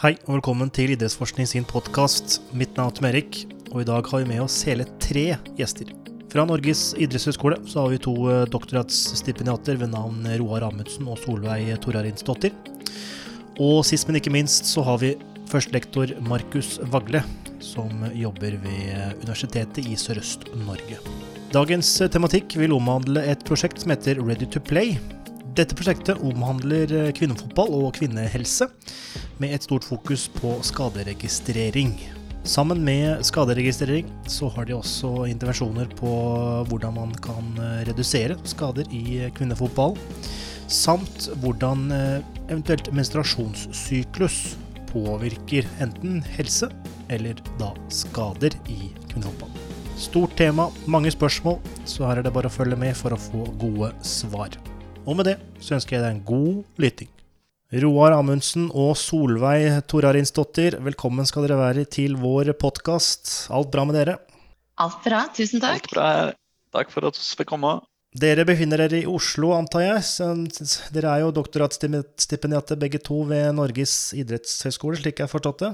Hei og velkommen til Idrettsforskning sin podkast. Mitt navn er Tom Erik, og i dag har vi med oss hele tre gjester. Fra Norges idrettshøgskole har vi to eh, doktorgradsstipendiater ved navn Roar Amundsen og Solveig Torarinsdottir. Og sist, men ikke minst, så har vi førstelektor Markus Vagle, som jobber ved Universitetet i Sørøst-Norge. Dagens tematikk vil omhandle et prosjekt som heter Ready to Play. Dette prosjektet omhandler kvinnefotball og kvinnehelse, med et stort fokus på skaderegistrering. Sammen med skaderegistrering så har de også intervensjoner på hvordan man kan redusere skader i kvinnefotball, samt hvordan eventuelt menstruasjonssyklus påvirker enten helse eller da skader i kvinnefotball. Stort tema, mange spørsmål, så her er det bare å følge med for å få gode svar. Og med det så ønsker jeg deg en god lytting. Roar Amundsen og Solveig Torarinsdottir, velkommen skal dere være til vår podkast. Alt bra med dere? Alt bra, tusen takk. Alt bra. Takk for at vi fikk komme. Dere befinner dere i Oslo, antar jeg. Så dere er jo doktoratstipendiater begge to ved Norges idrettshøgskole, slik jeg har forstått det?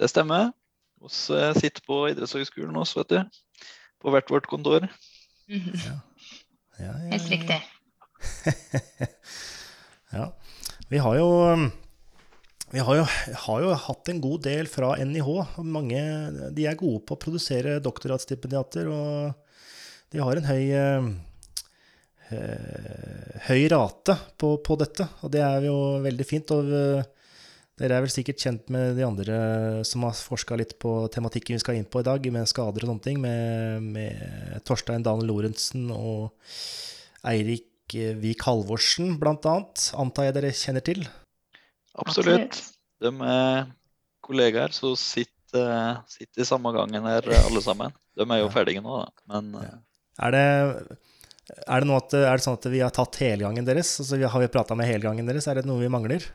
Det stemmer. Vi sitter på idrettshøgskolen også, vet du. På hvert vårt kontor. Mm -hmm. ja. Ja, ja, Helt riktig. ja. Vi har jo vi har jo, har jo, hatt en god del fra NIH. Mange, de er gode på å produsere doktorgradsstipendiater, og de har en høy, øh, høy rate på, på, dette. Og det er jo veldig fint. Og dere er vel sikkert kjent med de andre som har forska litt på tematikken vi skal inn på i dag, med skader og sånne ting, med, med Torstein Daniel Lorentzen og Eirik Vik Halvorsen, annet. Antar jeg dere kjenner til? Absolutt. De er kollegaer som sitter, sitter, i samme gangen her, alle sammen. De er jo ferdige nå, da. Men Ja. Er det, er, det noe at, er det sånn at vi har tatt helgangen deres? Altså, vi- har vi prata med helgangen deres? Er det noe vi mangler?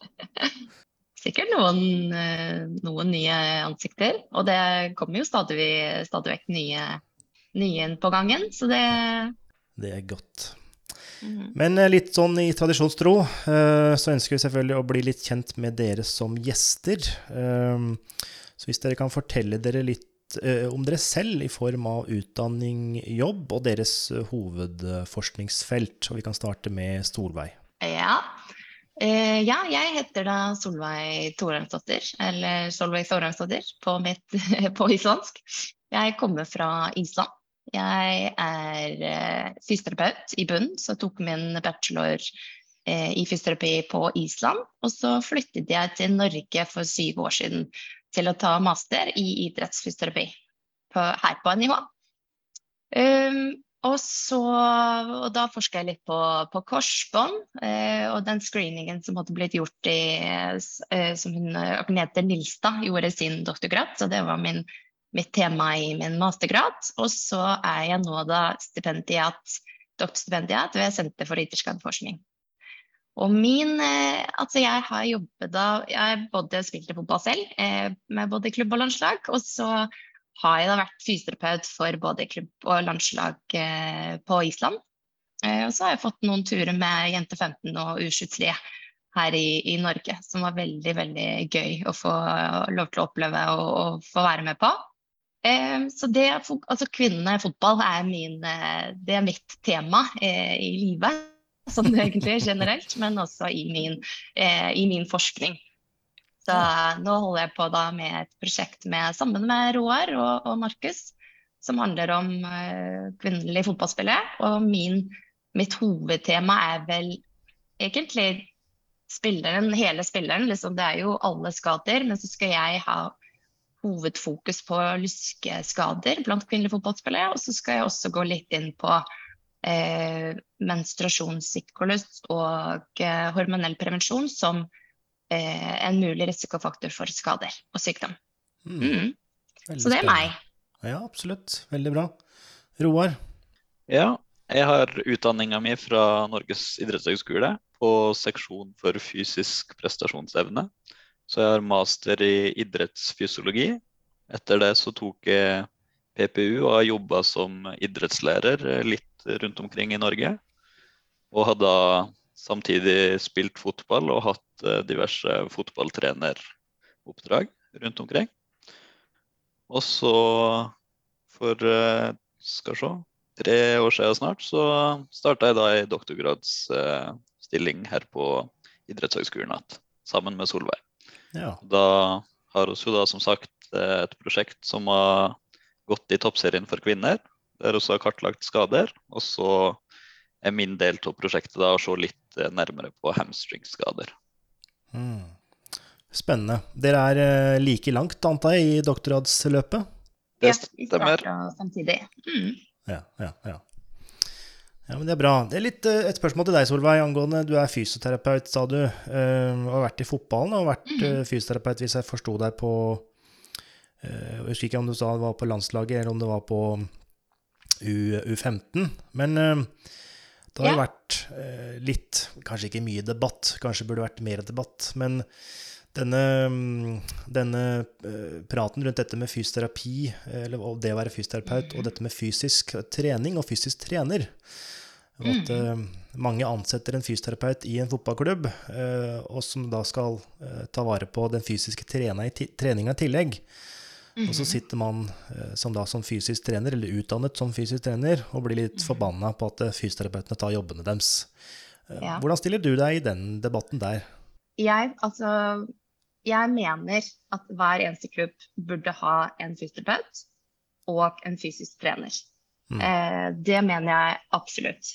Sikkert noen, eh, noen nye ansikter. Og det kommer jo stadig, stadig vekk nye, nye inn på gangen, så det Det er godt. Mhm. Men eh, litt sånn i tradisjonstro eh, så ønsker vi selvfølgelig å bli litt kjent med dere som gjester. Eh, Så hvis dere kan fortelle dere litt eh, om dere selv i form av utdanning, jobb og deres hovedforskningsfelt. Og vi kan starte med Solveig. Ja. Uh, ja, jeg heter da Solveig Torangsdottir, eller Solveig Torangsdottir på, mitt, på islandsk. Jeg kommer fra Island. Jeg er eh, fysioterapeut i bunn, så jeg tok min bachelor eh, i fysioterapi på Island. Og så flyttet jeg til Norge for syv år siden til å ta master i idrettsfysioterapi på, her på NIH. Um, og, så, og da forska jeg litt på, på korsbånd eh, og den screeningen som hadde blitt gjort i eh, Som hun eh, Agnete Nilstad gjorde sin doktorgrad, så det var min, mitt tema i min mastergrad. Og så er jeg nå da stipendiat, doktorstipendiat ved Senter for idrettsskadeforskning. Og min eh, Altså, jeg har jobbet da Jeg både spilte fotball selv, eh, med både klubb og landslag, og så har jeg da vært fysioterapeut for både klubb og landslag eh, på Island. Og så har jeg fått noen turer med Jente 15 og U23 her i, i Norge, som var veldig, veldig gøy å få lov til å oppleve og, og få være med på. Eh, så det, altså kvinnene i fotball er, min, eh, det er mitt tema eh, i livet. Sånn egentlig generelt, men også i min, i min forskning. Så nå holder jeg på da med et prosjekt med, sammen med Roar og, og Markus, som handler om uh, kvinnelige fotballspillere. Og min, mitt hovedtema er vel egentlig spilleren, hele spilleren. Liksom, det er jo alle skader, men så skal jeg ha hovedfokus på lyskeskader blant kvinnelige fotballspillere. Og så skal jeg også gå litt inn på eh, menstruasjonssyklus og eh, hormonell prevensjon som eh, en mulig risikofaktor for skader og sykdom. Mm, Mm. Så det er meg. Ja, absolutt. Veldig bra. Roar? ja, jeg har utdanninga mi fra Norges idrettshøgskole på seksjon for fysisk prestasjonsevne. Så jeg har master i idrettsfysiologi. Etter det så tok jeg PPU og har jobba som idrettslærer eh, litt rundt omkring i Norge. Og har da samtidig spilt fotball og hatt eh, diverse fotballtreneroppdrag rundt omkring. Og så for skal se, tre år siden snart så starta jeg da ei doktorgradsstilling her på Idrettshøgskolen igjen, sammen med Solveig. Ja. Da har vi jo da som sagt et prosjekt som har gått i toppserien for kvinner, der vi har kartlagt skader. Og så er min del av prosjektet da å se litt nærmere på hamstringskader. Mm. Spennende. Dere er eh, like langt, antar jeg, i doktorgradsløpet? Det Ja, vi stemmer. starta samtidig. Mm. Ja, ja, ja. Ja, men Det er bra. Det er litt eh, et spørsmål til deg, Solveig, angående Du er fysioterapeut, sa du. eh, og har vært i fotballen og vært eh, fysioterapeut, hvis jeg forsto deg på Jeg husker ikke om du sa det var på landslaget, eller om det var på U, U15. Men det har jo Ja. vært litt Kanskje ikke mye debatt, kanskje burde vært mer debatt. Men denne, mm, denne eh, praten rundt dette med fysioterapi, eller og det å være fysioterapeut, og dette med fysisk trening og fysisk trener og At mm. mange ansetter en fysioterapeut i en fotballklubb, eh, og som da skal eh, ta vare på den fysiske treninga i, tillegg. Mm. Og så sitter man eh, som da som fysisk trener, eller utdannet som fysisk trener, og blir litt forbanna på at eh, fysioterapeutene tar jobbene deres. Eh, Ja. Hvordan stiller du deg i den debatten der? Jeg, altså, jeg mener at hver eneste klubb burde ha en fysioterapeut og en fysisk trener. Mm. Eh, det mener jeg absolutt.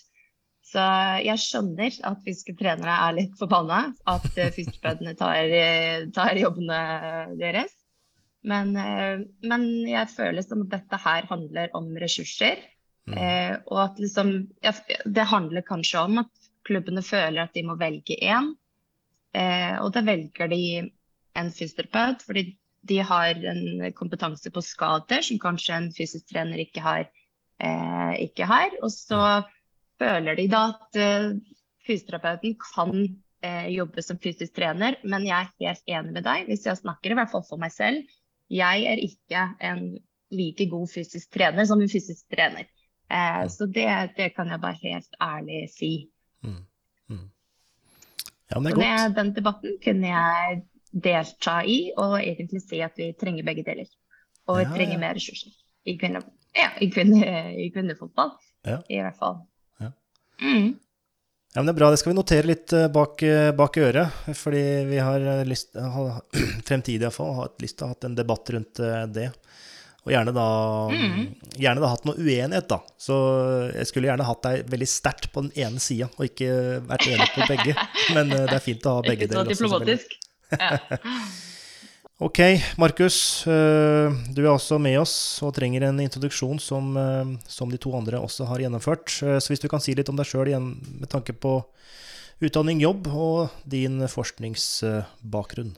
Så jeg skjønner at fysiske trenere er litt forbanna at eh, fysioterapeutene tar, eh, tar jobbene deres. Men, eh, men jeg føler som at dette her handler om ressurser. Mm. Eh, og at liksom Det handler kanskje om at klubbene føler at de må velge én. Eh, og da velger de en fysioterapeut fordi de har en kompetanse på skader som kanskje en fysisk trener ikke har. Eh, ikke har. Og så føler de da at eh, fysioterapeuten kan eh, jobbe som fysisk trener, men jeg er helt enig med deg, hvis jeg snakker i hvert fall for meg selv. Jeg er ikke en like god fysisk trener som en fysisk trener. Eh, så det, det kan jeg bare helt ærlig si. Mm. Mm. Ja, men det Så er det, godt. den debatten kunne jeg delta i, og egentlig si at vi trenger begge deler. Og vi Ja, trenger ja. mer ressurser i, kvinne, ja, i, kvinne, i kvinnefotball. I hvert fall. Ja. Mm. Ja, men Det er bra. Det skal vi notere litt eh, bak, eh, bak øret. Fordi vi har eh, lyst, ha- fremtidig iallfall hatt lyst til å ha en debatt rundt det. Og gjerne da, mm. gjerne da hatt noe uenighet, da. Så jeg skulle gjerne hatt deg veldig sterkt på den ene sida, og ikke vært enig på begge. Men det er fint å ha begge Ikke så deler. også, diplomatisk. Ja. Ok, Markus. eh, Du er også med oss og trenger en introduksjon som, eh, som de to andre også har gjennomført. Eh, Så hvis du kan si litt om deg sjøl igjen med tanke på utdanning, jobb og din forskningsbakgrunn.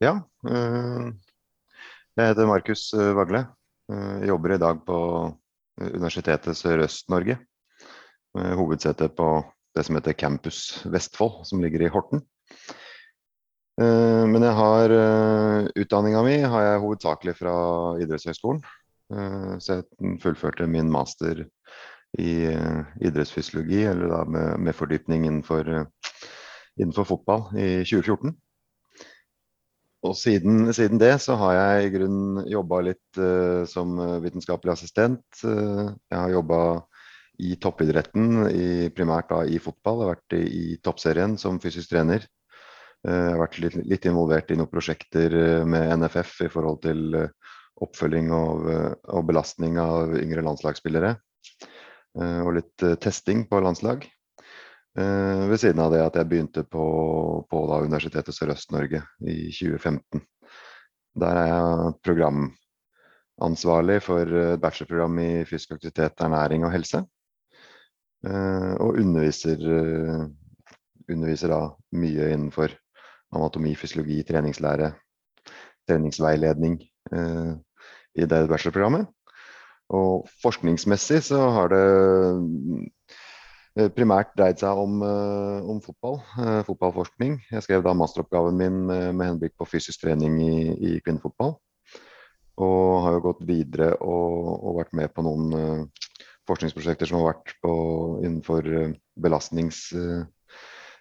Ja. eh, Jeg heter Markus Vagle. Eh, Jeg jobber i dag på Universitetet Sørøst-Norge. Hovedsete på det som heter Campus Vestfold, som ligger i Horten. Eh, Men jeg har uh, utdanninga mi har jeg hovedsakelig fra idrettshøyskolen. Eh, Så jeg fullførte min master i eh, idrettsfysiologi, eller da med, med fordypning innenfor, eh, innenfor fotball i 2014. Og siden, siden det så har jeg i grunnen jobba litt eh, som eh, vitenskapelig assistent. Eh, jeg har jobba i toppidretten, i, primært da i fotball. Jeg har vært i, i toppserien som fysisk trener. Eh, jeg har vært litt, litt involvert i noen prosjekter eh, med NFF i forhold til eh, oppfølging og, og belastning av yngre landslagsspillere. Og litt testing på landslag. Ved siden av det at jeg begynte på, på Universitetet Sørøst-Norge i 2015. Der er jeg programansvarlig for et bachelorprogram i fysisk aktivitet, ernæring og helse. Og underviser, underviser da mye innenfor anatomi, fysiologi, treningslære, treningsveiledning eh, i det bachelorprogrammet. Og forskningsmessig så har det eh, primært dreid seg om, eh, om fotball, eh, fotballforskning. Jeg skrev da masteroppgaven min med, henblikk på fysisk trening i, i kvinnefotball. Og har jo gått videre og, og vært med på noen forskningsprosjekter som har vært på, innenfor belastnings,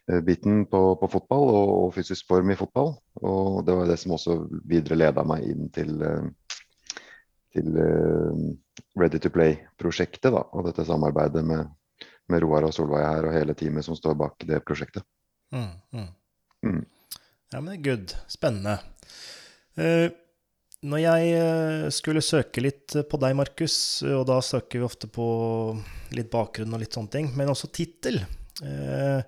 biten på, på fotball og, og, fysisk form i fotball. Og det var det som også videre leda meg inn til, eh, til Ready to Play-prosjektet. Og dette samarbeidet med, med, Roar og Solveig her og hele teamet som står bak det prosjektet. Mm, mm. Mm. Ja, men good. Spennende. Uh, når jeg skulle søke litt på deg, Markus, og da søker vi ofte på litt bakgrunn og litt sånne ting, men også tittel, uh,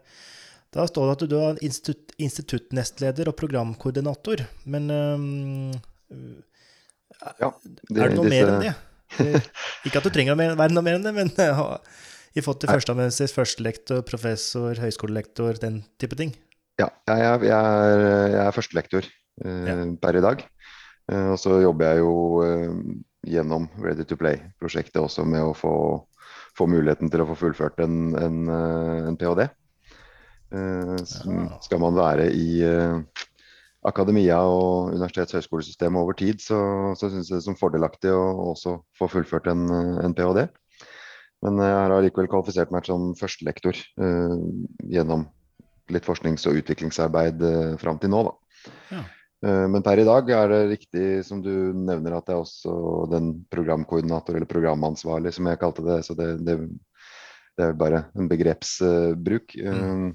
da står det at du er institutt, instituttnestleder og programkoordinator. Men um, ja, det, er det noe disse... mer enn det? Ikke at du trenger å være noe mer enn det, men uh, i forhold til førsteamanuensis, førstelektor, professor, høyskolelektor, den type ting? Ja, jeg er, jeg er, jeg er førstelektor uh, ja. per i dag. Uh, og så jobber jeg jo gjennom Ready to Play-prosjektet også med å få, få, muligheten til å få fullført en, en, en ph.d. Eh, skal man være i eh, akademia og universitets- og høyskolesystemet over tid, så, så syns jeg det er som fordelaktig å også få fullført en, en ph.d. Men jeg har allikevel kvalifisert meg som førstelektor uh, gjennom litt forsknings- og utviklingsarbeid uh, fram til nå. Ja. Uh, men per i dag er det riktig som du nevner at jeg er også den programkoordinator eller programansvarlig, som jeg kalte det. Så det, det, det er bare en begrepsbruk. Mm.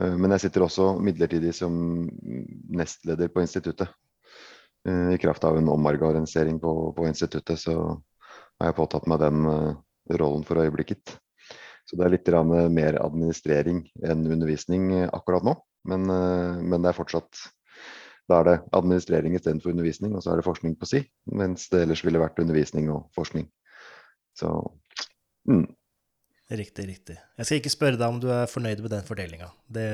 Eh, men jeg sitter også midlertidig som nestleder på instituttet. Eh, I kraft av en omorganisering på, på instituttet, så har jeg påtatt meg den eh, rollen for øyeblikket. Så det er litt mer administrering enn undervisning akkurat nå. Men, men det er fortsatt Da er det administrering istedenfor undervisning, og så er det forskning på si. Mens det ellers ville vært undervisning og forskning. Så mm. Riktig, riktig. Jeg skal ikke spørre deg om du er fornøyd med den fordelinga. Det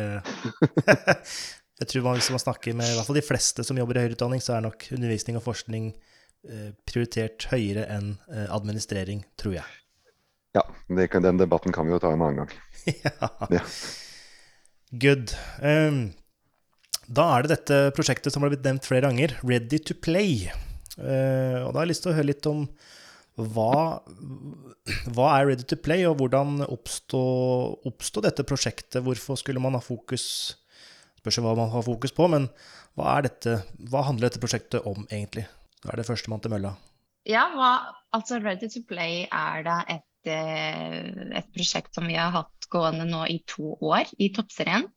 Jeg tror man, Hvis man snakker med i hvert fall de fleste som jobber i høyere utdanning, så er nok undervisning og forskning eh, prioritert høyere enn eh, administrering, tror jeg. Ja, kan, den debatten kan vi jo ta en annen gang. ja. ja. Good. Um, da er det dette prosjektet som har blitt nevnt flere ganger, Ready to Play. Uh, og da har jeg lyst til å høre litt om hva, hva, er Ready to Play, og hvordan oppsto dette prosjektet? Hvorfor skulle man ha fokus Spørs hva man har fokus på, men hva, dette, hva handler dette prosjektet om, egentlig? Det er det førstemann til mølla. Ja, hva, altså Ready to Play er da et, eh, et, prosjekt som vi har hatt gående nå i to år i Toppserien.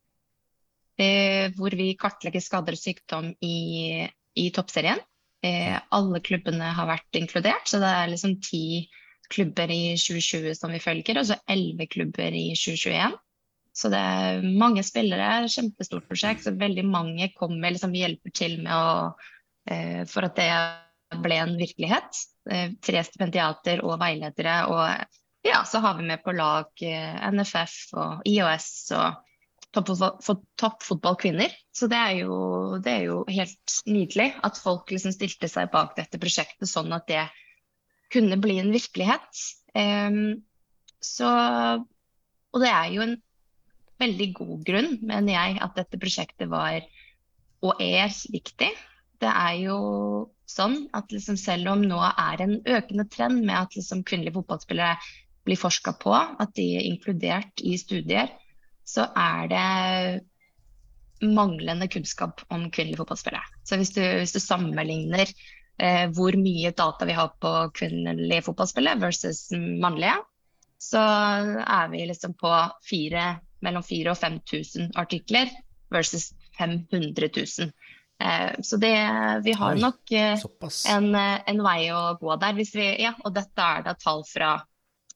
Eh, hvor vi kartlegger skader og sykdom i, i Toppserien. Alle klubbene har vært inkludert, så det er liksom ti klubber i 2020 som vi følger, og så elleve klubber i 2021. Så det er mange spillere, kjempestort prosjekt. Så veldig mange kommer liksom hjelper til med å eh, For at det ble en virkelighet. Eh, tre stipendiater og veiledere. Og ja, så har vi med på lag eh, NFF og IOS og toppfotballkvinner. Så det er, jo, det er, jo, helt nydelig at folk liksom stilte seg bak dette prosjektet sånn at det kunne bli en virkelighet. Um, så, og det er jo en veldig god grunn, mener jeg, at dette prosjektet var og er viktig. Det er jo sånn at liksom selv om nå er en økende trend med at liksom kvinnelige fotballspillere blir forska på, at de er inkludert i studier, så er det manglende kunnskap om kvinnelige fotballspillere. Så hvis du, hvis du sammenligner eh, hvor mye data vi har på kvinnelige fotballspillere versus mannlige, så er vi liksom på fire, mellom 4000 og 5000 artikler versus 500 000. Eh, så det, vi har Oi, nok eh, en, en, vei å gå der. Vi, ja, og dette er da tall fra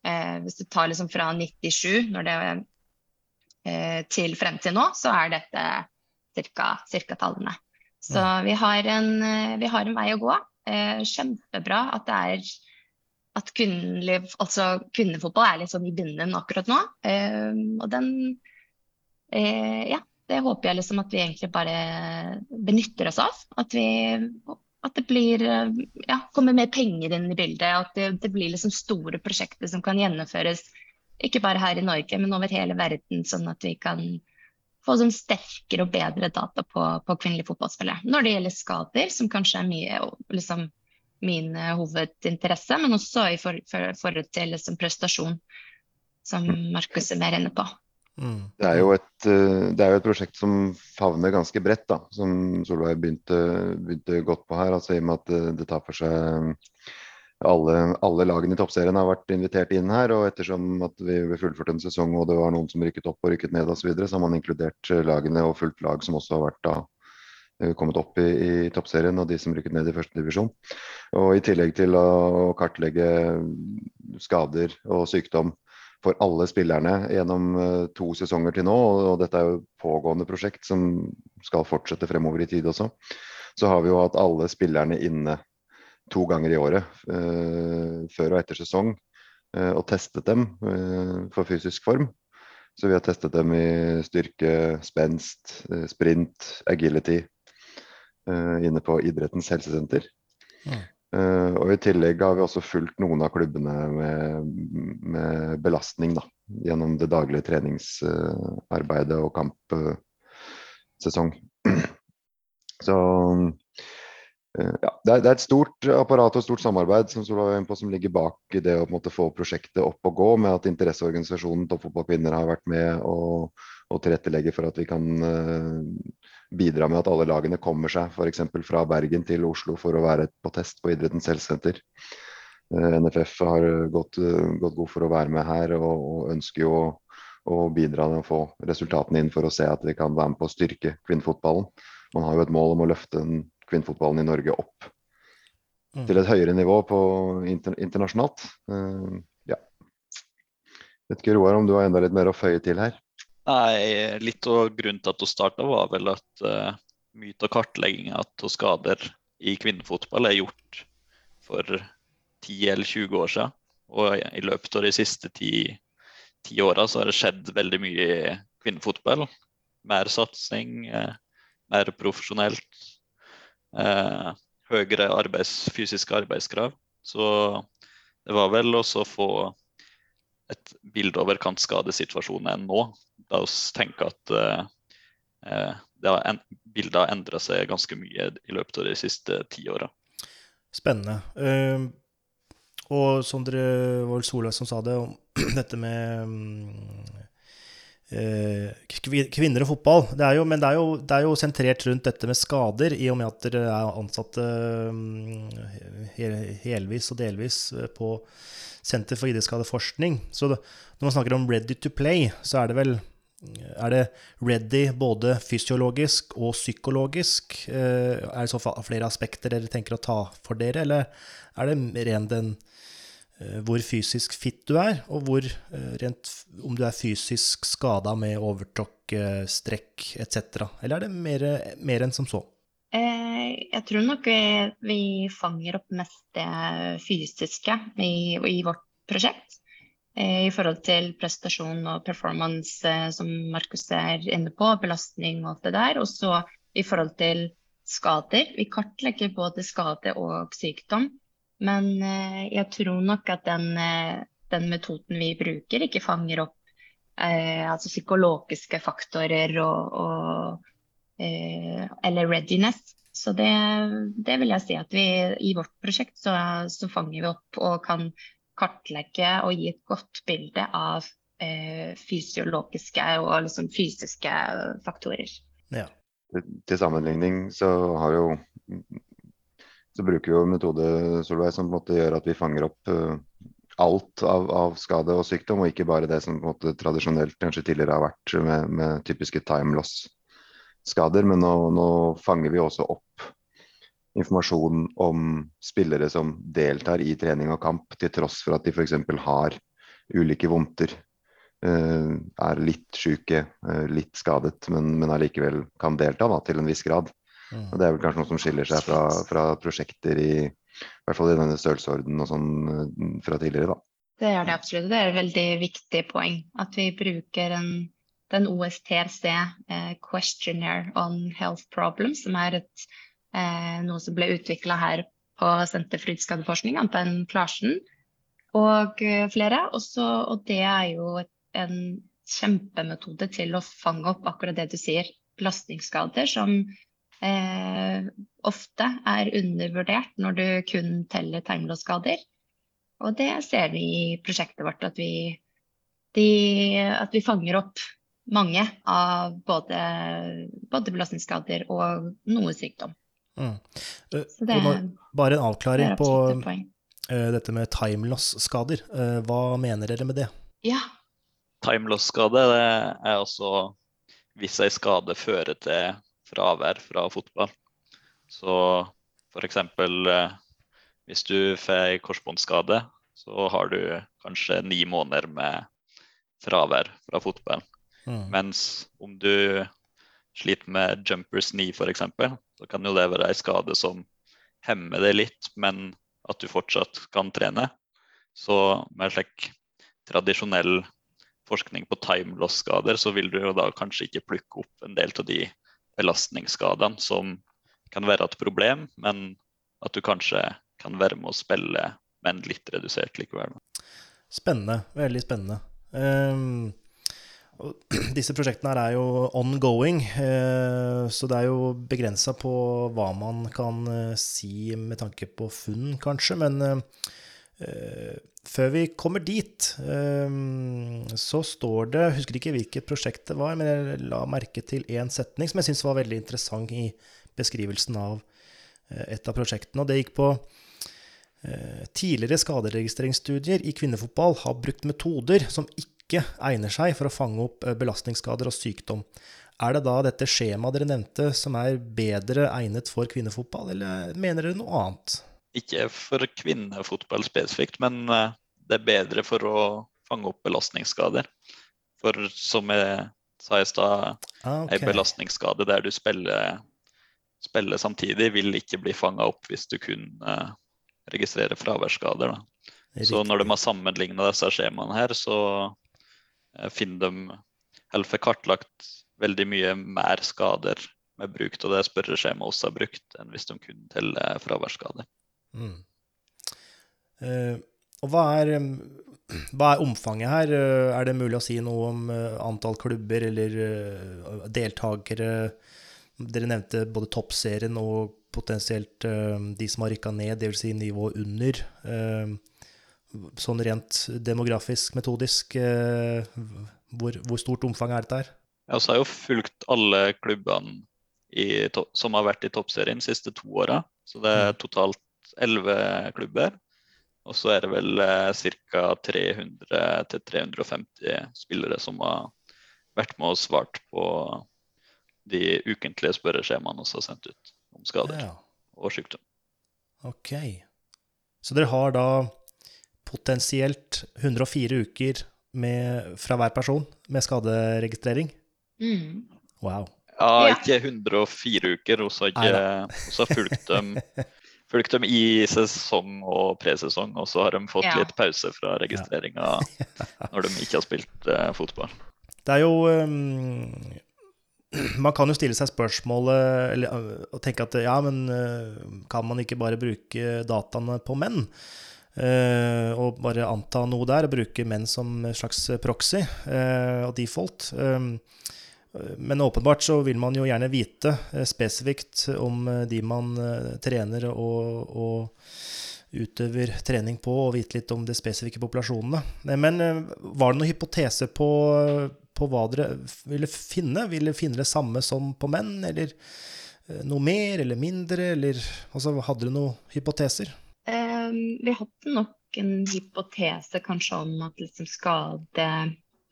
eh, Hvis du tar liksom fra 97, når det Eh, til frem til nå, så er dette ca. tallene. Så vi har, en, eh, vi har, en, vei å gå. Eh, kjempebra at det er at kvinnelig, altså kvinnefotball er litt sånn i vinden akkurat nå. og den Ja, det håper jeg liksom at vi egentlig bare benytter oss av. At, vi, at det blir ja, kommer mer penger inn i bildet. At det, det blir liksom store prosjekter som kan gjennomføres ikke bare her i Norge, men over hele verden, sånn at vi kan få sånn sterkere og bedre data på, på kvinnelige fotballspillere. Når det gjelder skader, som kanskje er mye liksom, min uh, hovedinteresse, men også i for, for, forhold til liksom, prestasjon, som Markus er mer inne på. Mm. Det er jo et, eh, det er jo et prosjekt som favner ganske bredt, da, som Solveig begynte, begynte godt på her. altså I og med at det, det tar for seg alle, alle lagene i toppserien har vært invitert inn her. Og ettersom at vi fullførte en sesong og det var noen som rykket opp og rykket ned osv., så, så har man inkludert lagene og fullt lag som også har vært da eh, kommet opp i, i toppserien, og de som rykket ned i første divisjon. Og I tillegg til å kartlegge skader og sykdom for alle spillerne gjennom uh, to sesonger til nå. Og, dette er jo pågående prosjekt som skal fortsette fremover i tid også. Så har vi jo hatt alle spillerne inne to ganger i året uh, før og etter sesong uh, og testet dem for fysisk form. Så vi har testet dem i styrke, spenst, sprint, agility inne på idrettens helsesenter. Mm. Og I tillegg har vi også fulgt noen av klubbene med, med belastning da, gjennom det daglige treningsarbeidet og kampsesong. Så eh, ja, det, er, et stort apparat og stort samarbeid som, på, som ligger bak det å måte, få prosjektet opp og gå, med at interesseorganisasjonen Toppfotballkvinner har vært med og, og tilrettelegge for at vi kan bidra med at alle lagene kommer seg f.eks. fra Bergen til Oslo for å være på test på Idrettens helsesenter. Uh, NFF har gått, gått, god for å være med her og, og ønsker jo å, å bidra med å få resultatene inn for å se at vi kan være med på å styrke kvinnefotballen. Man har jo et mål om å løfte kvinnefotballen i Norge opp mm. til et høyere nivå på inter, internasjonalt. Uh, ja. Vet ikke Roar om du har enda litt mer å føye til her? Nei, litt av grunnen til at hun starta, var vel at uh, mye av kartlegginga av skader i kvinnefotball er gjort for 10 eller 20 år siden. Og i løpet av de siste ti, ti åra så har det skjedd veldig mye i kvinnefotball. Mer satsing, uh, mer profesjonelt. Uh, høyere arbeids, fysiske arbeidskrav. Så det var vel også å få et bilde over kantskadesituasjonen enn nå. Da vi tenker at uh, en, bildet har endra seg ganske mye i løpet av de siste ti åra. Spennende. Uh, og dere var Solveig som sa det, om dette med um, kvinner og fotball. Det jo, men det er, jo, det er, jo, sentrert rundt dette med skader, i og med at dere er ansatte helvis og delvis på Senter for idrettsskadeforskning. Så når man snakker om ready to play, så er det vel er det ready både fysiologisk og psykologisk? Eh, er det så flere aspekter dere tenker å ta for dere, eller er det ren den eh, hvor fysisk fit du er, og hvor eh, rent om du er fysisk skada med overtråkk, strekk etc.? Eller er det mer, mer enn som så? Jeg tror nok vi, fanger opp mest det fysiske i, i vårt prosjekt. Eh, I forhold til prestasjon og performance, eh, som Markus er inne på, belastning og alt det der. Og så i forhold til skader. Vi kartlegger både skade og sykdom. Men eh, jeg tror nok at den, den metoden vi bruker, ikke fanger opp eh, altså psykologiske faktorer og, og eh, eller readiness. Så det, det, vil jeg si at vi i vårt prosjekt så, så, fanger vi opp og kan kartlegge og gi et godt bilde av eh, fysiologiske og liksom fysiske faktorer. Ja. Til sammenligning så har jo så bruker vi jo metode Solveig, som på en måte gjør at vi fanger opp uh, alt av, av, skade og sykdom, og ikke bare det som på en måte tradisjonelt kanskje tidligere har vært med, med typiske time loss skader, men nå, nå, fanger vi også opp informasjon om spillere som deltar i trening og kamp, til tross for at de f.eks. har ulike vondter. Uh, er litt syke, uh, litt skadet, men, men allikevel kan delta da, til en viss grad. Mm. Det er vel kanskje noe som skiller seg fra, fra prosjekter i, i hvert fall i denne størrelsesordenen og sånn uh, fra tidligere. da. Det er det absolutt. Det er et veldig viktig poeng. At vi bruker en den OSTRC eh, Questionnaire on Health Problems, som er et, eh, noe som ble utvikla her på Senter for utskadeforskning, Anten Klarsen og eh, flere. Også, og det er jo en kjempemetode til å fange opp akkurat det du sier, belastningsskader, som eh, ofte er undervurdert når du kun teller tegnblåskader. Og det ser vi i prosjektet vårt, at vi, de, at vi fanger opp mange av både, både belastningsskader og noe sykdom. Mm. Eh, Så det, bare en avklaring på eh, dette med timeloss-skader. Eh, hva mener dere med det? Ja. Timeloss-skade er altså hvis ei skade fører til fravær fra fotball. Så f.eks. Eh, hvis du får ei korsbåndskade, så har du kanskje ni måneder med fravær fra fotball. Mm. Mens om du sliter med jumpers knee f.eks., så kan jo det være ei skade som hemmer deg litt, men at du fortsatt kan trene. Så med slik tradisjonell forskning på time loss-skader, så vil du jo da kanskje ikke plukke opp en del av de belastningsskadene som kan være et problem, men at du kanskje kan være med å spille, men litt redusert likevel. Spennende. Veldig spennende. Um, disse prosjektene her er jo ongoing, uh, så det er jo begrensa på hva man kan uh, si med tanke på funn, kanskje. Men eh, før vi kommer dit, ehm, så står det Jeg husker ikke hvilket prosjekt det var, men jeg la merke til én setning som jeg syns var veldig interessant i beskrivelsen av eh, et av prosjektene. Og det gikk på Eh, Tidligere skaderegistreringsstudier i kvinnefotball har brukt metoder som ikke egner seg for å fange opp eh, belastningsskader og sykdom. Er det da dette skjemaet dere nevnte som er bedre egnet for kvinnefotball, eller mener dere noe annet? Ikke for kvinnefotball spesifikt, men eh, det er bedre for å fange opp belastningsskader. For som jeg sa i stad, Ah, ei belastningsskade der du spiller, spiller samtidig, vil ikke bli fanga opp hvis du kun eh, registrerer fraværsskader. Så når de har sammenligna disse skjemaene her, så eh, finner de eller får kartlagt veldig mye mer skader med bruk av det spørreskjemaet også har brukt, enn hvis de kun teller fraværsskader. Mm. Uh, og hva er, hva er omfanget her? Eh, Er det mulig å si noe om eh, antall klubber eller deltakere? Dere nevnte både toppserien og potensielt de som har rykka ned, dvs. Si nivået under. Sånn rent demografisk, metodisk, hvor, hvor stort omfang er dette her? Jeg så har jo fulgt alle klubbene i, som har vært i toppserien de siste to åra. Så det er totalt elleve klubber. Og så er det vel eh, ca. 300-350 spillere som har vært med og svart på de ukentlige spørreskjemaene vi har sendt ut om skader Ja, og sykdom. ok. Så dere har da potensielt 104 uker med, fra hver person med skaderegistrering? Mm. Wow. Ja, ikke 104 uker. Også har fulgt dem, fulgt dem i sesong og presesong, og så har de fått Ja. litt pause fra registreringa når de ikke har spilt eh, fotball. Det er jo um, Man kan jo stille seg spørsmålet eller, uh, og tenke at ja, men uh, kan man ikke bare bruke dataene på menn? Uh, og bare anta noe der, og bruke menn som en slags proxy uh, og default. Um, men åpenbart så vil man jo gjerne vite uh, spesifikt om uh, de man uh, trener og, og utøver trening på, og vite litt om de spesifikke populasjonene. Men var det noen hypotese på, på hva dere ville finne? Ville finne det samme som på menn, eller noe mer eller mindre, eller altså, Hadde dere noen hypoteser? Um, vi hadde nok en hypotese kanskje om at liksom skade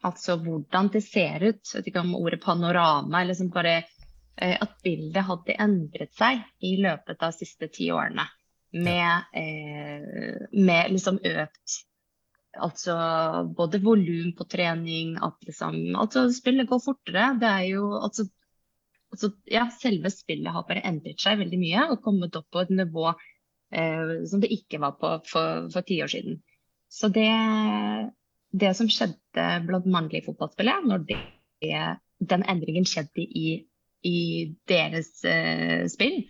Altså hvordan det ser ut. Jeg vet ikke om ordet panorama eller liksom bare eh, At bildet hadde endret seg i løpet av de siste ti årene. Med, eh, med liksom økt Altså både volum på trening, at liksom Altså spillet går fortere. Det er jo altså Altså, ja, selve spillet har bare endret seg veldig mye og kommet opp på et nivå eh, som det ikke var på for, for ti år siden. Så det, det som skjedde blant mannlige fotballspillere, når det, den endringen skjedde i, i deres eh, spill,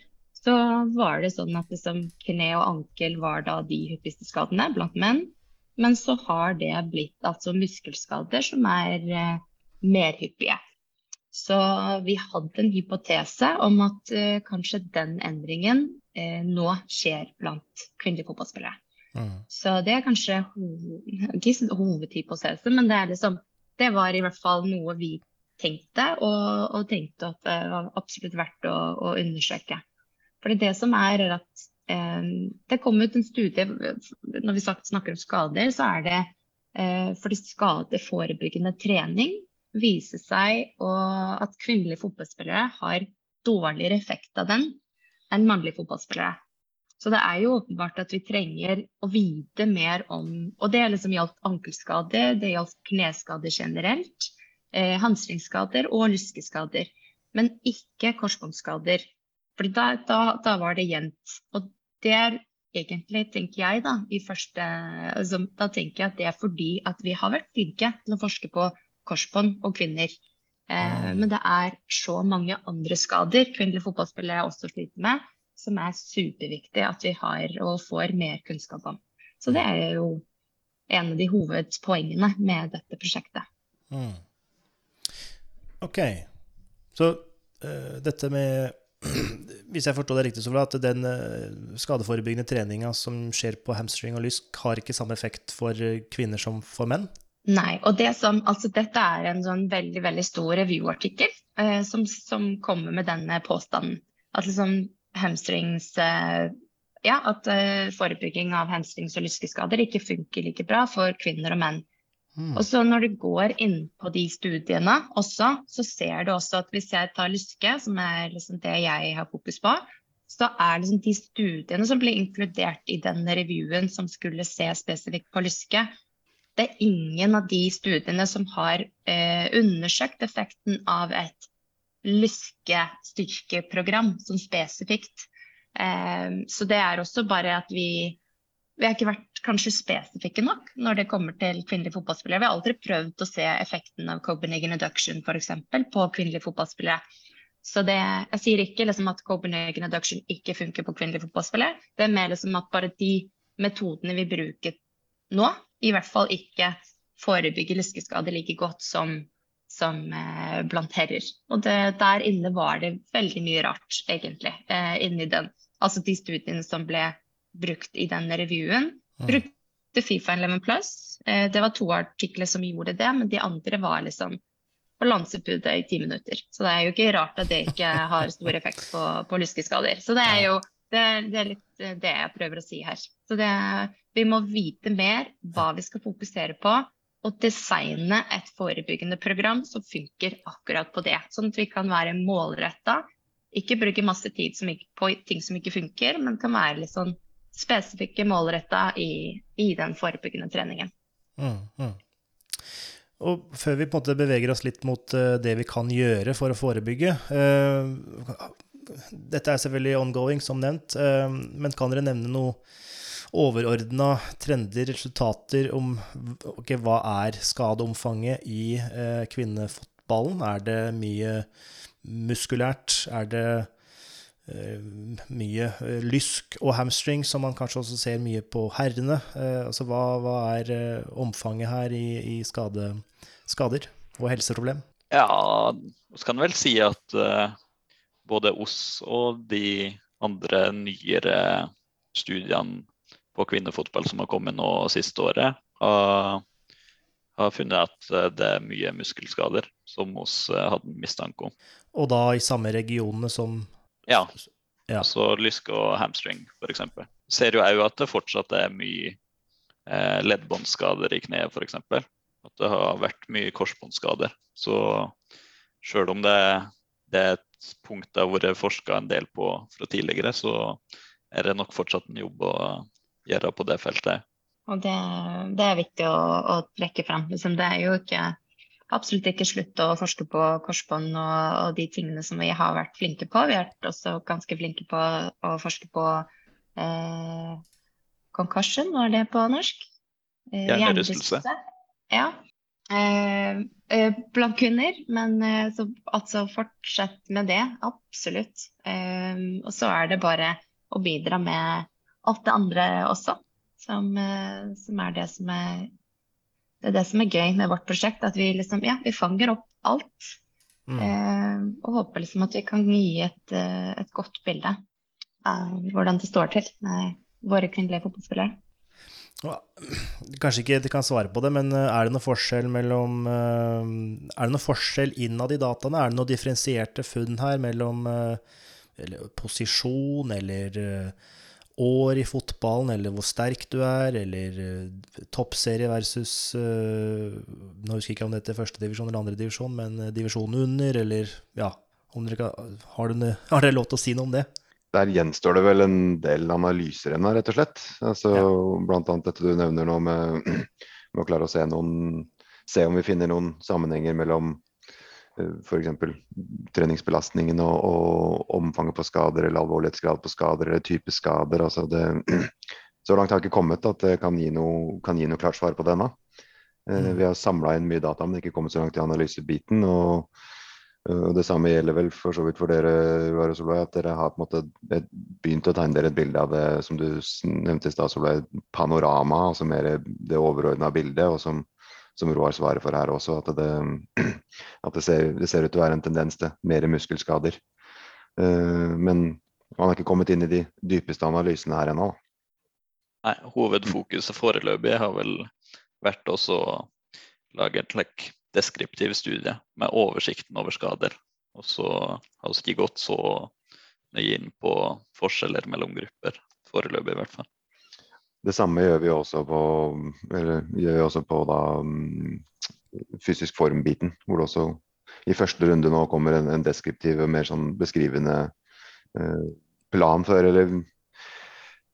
så var det sånn at liksom, kne og ankel var da de hyppigste skadene blant menn. Men så har det blitt altså muskelskader som er eh, mer hyppige. Så vi hadde en hypotese om at eh, kanskje den endringen eh, nå skjer blant kvinnelige fotballspillere. Mm. Så det er kanskje ikke hovedhypotesen, men det er liksom Det var i hvert fall noe vi tenkte, og, og tenkte at det var absolutt verdt å, å undersøke. For det som er, er at eh, det kom ut en studie Når vi snakker om skader, så er det eh, fordi skadeforebyggende trening viser seg å, at kvinnelige fotballspillere har dårligere effekt av den enn mannlige fotballspillere. Så det er jo åpenbart at vi trenger å vite mer om Og det liksom gjaldt ankelskader, det gjaldt kneskader generelt, eh, hamstringsskader og lyskeskader. Men ikke korsbåndskader. For da, da, da, var det jevnt. Og det er egentlig, tenker jeg, da, i første altså, Da tenker jeg at det er fordi at vi har vært flinke til å forske på korsbånd og kvinner. Eh, men det er så mange andre skader kvinnelige fotballspillere også sliter med, som er superviktig at vi har og får mer kunnskap om. Så det er jo en av de hovedpoengene med dette prosjektet. Mm. OK. Så uh, dette med Hvis jeg forstår det riktig, så at den uh, skadeforebyggende treninga som skjer på hamstring og lysk, har ikke samme effekt for kvinner som for menn? Nei. og det som, altså Dette er en sånn veldig veldig stor reviewartikkel uh, som, som, kommer med denne påstanden. At liksom hamstrings uh, ja, at uh, forebygging av hamstrings- og lyskeskader ikke funker like bra for kvinner og menn. Mm. Og så Når du går inn på de studiene også, så ser du også at hvis jeg tar lyske, som er liksom det jeg har fokus på, så er liksom de studiene som ble inkludert i denne reviewen som skulle se spesifikt på lyske, det er ingen av de studiene som har eh, undersøkt effekten av et lyskestyrkeprogram som spesifikt. Eh, så det er også bare at vi vi har ikke vært kanskje spesifikke nok når det kommer til kvinnelige fotballspillere. Vi har aldri prøvd å se effekten av Copenhagen Adduction f.eks. på kvinnelige fotballspillere. Så det, jeg sier ikke liksom at Copenhagen Adduction ikke funker på kvinnelige fotballspillere. Det er mer liksom at bare de metodene vi bruker nå, i hvert fall ikke forebygger lyskeskade like godt som, som eh, blant herrer. Og det, der inne var det veldig mye rart, egentlig. Eh, inni den. Altså de studiene som ble brukt i den reviewen. Mm. Brukte Fifa 11 Plus. Eh, det var to artikler som gjorde det, men de andre var liksom på lansebudet i ti minutter. Så det er jo ikke rart at det ikke har stor effekt på, på lyskeskader. Så det er jo det, det, er litt eh, det jeg prøver å si her. Så det, vi må vite mer hva vi skal fokusere på, og designe et forebyggende program som funker akkurat på det. Sånn at vi kan være målretta. Ikke bruke masse tid ikke, på ting som ikke funker, men kan være litt sånn spesifikke målretta i, i, den forebyggende treningen. Mm, mm. Og før vi på en måte beveger oss litt mot uh, det vi kan gjøre for å forebygge, uh, dette er selvfølgelig ongoing, som nevnt, eh, men kan dere nevne noe overordna trender, resultater om okay, hva er skadeomfanget i eh, kvinnefotballen? Er det mye muskulært? Er det eh, mye eh, lysk og hamstring, som man kanskje også ser mye på herrene? Eh, altså hva, hva, er omfanget her i, i skade, skader og helseproblem? Ja, så kan vel si at både oss og de andre nyere studiene på kvinnefotball som har kommet nå siste året, har, har funnet at eh, det er mye muskelskader som oss eh, hadde mistanke om. Og da i samme regionene som Ja. ja. Så lyske og hamstring, f.eks. Ser jo òg at det fortsatt er mye eh, leddbåndskader i kneet, f.eks. At det har vært mye korsbåndskader. Så sjøl om det, det er punkt det har vært forska en del på fra tidligere, så er det nok fortsatt en jobb å gjøre på det feltet. Og det, det er viktig å, å trekke frem. Liksom, det er jo ikke, absolutt ikke slutt å forske på korsbånd og, og, de tingene som vi har vært flinke på. Vi har vært også ganske flinke på å forske på eh, concussion, var det på norsk? Eh, Hjernerystelse. Ja. Eh, eh, blant kvinner, men eh, så, altså fortsett med det. Absolutt. Eh, og så er det bare å bidra med alt det andre også, som, eh, som er det som er det er det som er gøy med vårt prosjekt. At vi liksom, ja, vi fanger opp alt. Mm. Eh, og håper liksom at vi kan gi et, et godt bilde av hvordan det står til med våre kvinnelige fotballspillere. Kanskje ikke de kan svare på det, men eh, er det noe forskjell mellom eh, Er det noe forskjell innad i dataene? Er det noen differensierte funn her mellom eh, eller posisjon eller år i fotballen, eller hvor sterk du er, eller toppserie versus Nå husker jeg ikke om det heter førstedivisjon eller andredivisjon, men divisjonen under, eller ja dere, har, dere, har dere lov til å si noe om det? der gjenstår det vel en del analyser ennå, rett og slett. Altså, ja. Blant annet dette du nevner nå med, med å klare å se, noen, se om vi finner noen sammenhenger mellom eh, f.eks. treningsbelastningen og, og, omfanget på skader, eller alvorlighetsgrad på skader, eller type skader. Altså det, så langt har jeg ikke kommet at det kan gi noe, kan gi noe klart svar på det ennå. Uh, mm. Vi har samla inn mye data, men ikke kommet så langt i analysebiten. og og Det samme gjelder vel for så vidt for dere, Uvar og Solveig, at dere har på en måte begynt å tegne dere et bilde av det som du nevnte i stad, Solveig, panorama, altså mer det overordna bildet, og som, som Roar svarer for her også, at, det, at det, ser, det, ser, ut til å være en tendens til mer muskelskader. Uh, men man har ikke kommet inn i de dypeste analysene her ennå. Nei, hovedfokuset foreløpig har vel vært også å lage et like, deskriptiv studie med oversikten over skader. Og så har vi ikke gått så nøye inn på forskjeller mellom grupper, foreløpig i hvert fall. Det samme gjør vi også på, vi også på da, mm, fysisk form-biten, hvor det også i første runde nå kommer en, en deskriptiv og mer sånn beskrivende eh, plan for, eller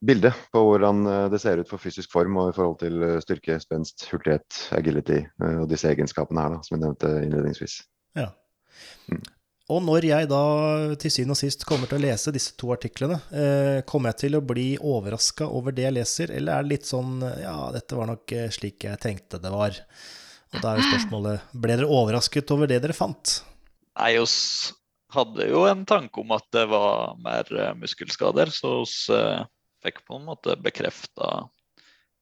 bilde på hvordan eh, det ser ut for fysisk form og i forhold til eh, styrke, spenst, hurtighet, agility eh, og disse egenskapene her, da, som jeg nevnte innledningsvis. Ja. Mm. Og når jeg da til syvende og sist kommer til å lese disse to artiklene, eh, kommer jeg til å bli overraska over det jeg leser, eller er det litt sånn ja, dette var nok slik jeg tenkte det var? Og da er jo spørsmålet, ble dere overrasket over det dere fant? Nei, oss hadde jo en tanke om at det var mer muskelskader, så oss fikk på en måte bekrefta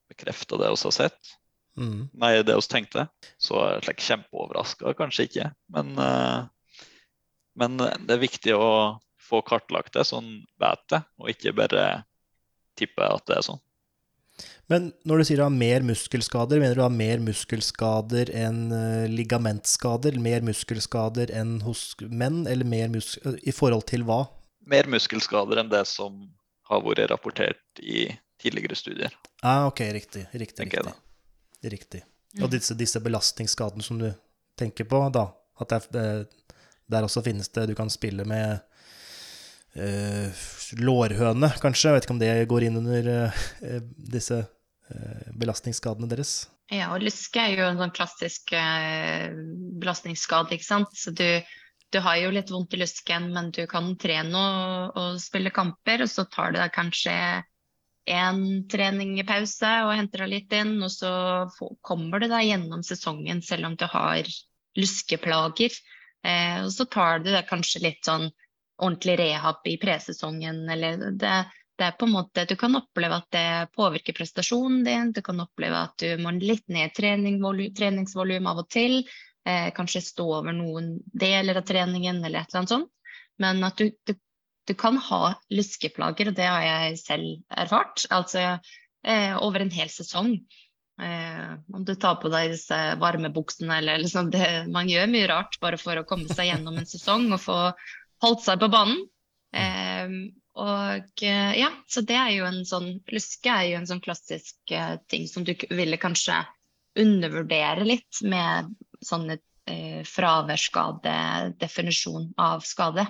bekrefta det vi har sett. Mm. Nei, det vi tenkte. Så slik kjempeoverraska kanskje ikke. Men, uh, men, det er viktig å få kartlagt det, sånn vet det, og ikke bare tippe at det er sånn. Men når du sier du har mer muskelskader, mener du har mer muskelskader enn uh, ligamentskader? Mer muskelskader enn hos menn, eller mer i forhold til hva? Mer muskelskader enn det som har vært rapportert i tidligere studier. Ah, ok, riktig. Riktig. riktig. riktig. Og mm. disse, disse, belastningsskadene som du tenker på, da, at der, der også finnes det Du kan spille med uh, lårhøne, kanskje. Jeg vet ikke om det går inn under uh, disse uh, belastningsskadene deres? Ja, og lyske er jo en sånn klassisk belastningsskade, ikke sant. Så du du har jo litt vondt i lysken, men du kan trene og, og spille kamper. Og så tar du deg kanskje én trening i pause og henter deg litt inn. Og så kommer du deg gjennom sesongen selv om du har lyskeplager. Eh, og så tar du det kanskje litt sånn ordentlig rehab i presesongen. Eller det, det, er på en måte Du kan oppleve at det påvirker prestasjonen din. Du kan oppleve at du må litt ned treningsvolum av og til eh, kanskje stå over noen deler av treningen eller et eller annet sånt. Men at du, du, du kan ha lyskeplager, og det har jeg selv erfart. Altså eh, over en hel sesong. Eh, om du tar på deg disse varmebuksene eller liksom det, Man gjør mye rart bare for å komme seg gjennom en sesong og få holdt seg på banen. Eh, og eh, ja, så det er jo en sånn Luske er jo en sånn klassisk eh, ting som du ville kanskje undervurdere litt med sånne eh, fraværsskadedefinisjon av skade.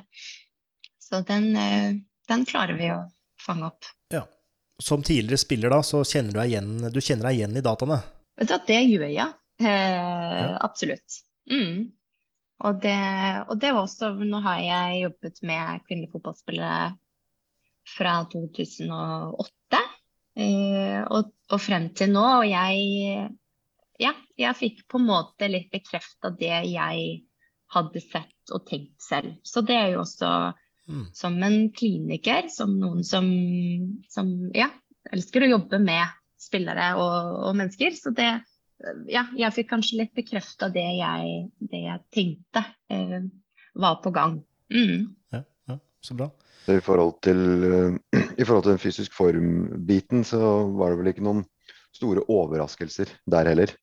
Så den, eh, den, klarer vi å fange opp. Som tidligere spiller, da, så kjenner du deg igjen, du deg igjen i dataene? Vet du, at det gjør jeg. Eh, ja. Absolutt. Mm. Og, det, og det var også Nå har jeg jobbet med kvinnelige fotballspillere fra 2008 eh, og, og, frem til nå. Og jeg ja, jeg fikk på en måte litt bekrefta det jeg hadde sett og tenkt selv. Så det er jo også mm. som en kliniker, som noen som, som ja, elsker å jobbe med spillere og, og mennesker. Så det, ja, jeg fikk kanskje litt bekrefta det, det, jeg tenkte eh, var på gang. Mm. Ja, ja, så bra. I forhold, til, I forhold til den fysisk form-biten, så var det vel ikke noen store overraskelser der heller.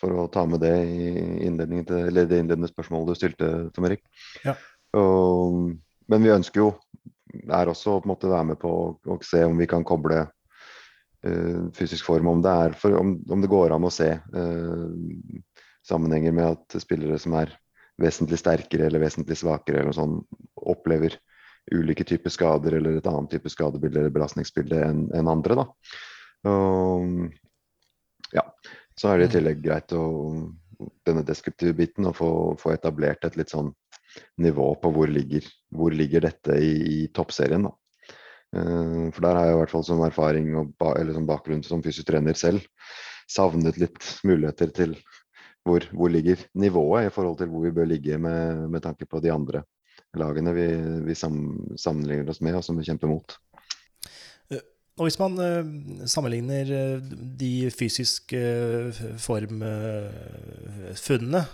For å ta med det i til, eller det innledende spørsmålet du stilte, Tom Erik. Ja. Og, men vi ønsker jo er også å være med på å se om vi kan koble uh, fysisk form. Om det, er for, om, om det går an å se uh, sammenhenger med at spillere som er vesentlig sterkere eller vesentlig svakere eller sånt, opplever ulike typer skader eller et annet type skadebilde eller belastningsbilde enn en andre. Og, ja. Så er det i mm. tillegg greit å denne deskriptive biten å få, få, etablert et litt sånn nivå på hvor ligger, hvor ligger dette i, i toppserien. da. Uh, for der har jeg i hvert fall som erfaring og eller som bakgrunn som fysisk trener selv savnet litt muligheter til hvor, hvor, ligger nivået i forhold til hvor vi bør ligge med, med tanke på de andre lagene vi, vi sammenligner oss med og som vi kjemper mot. Og hvis man uh, sammenligner de fysiske formfunnene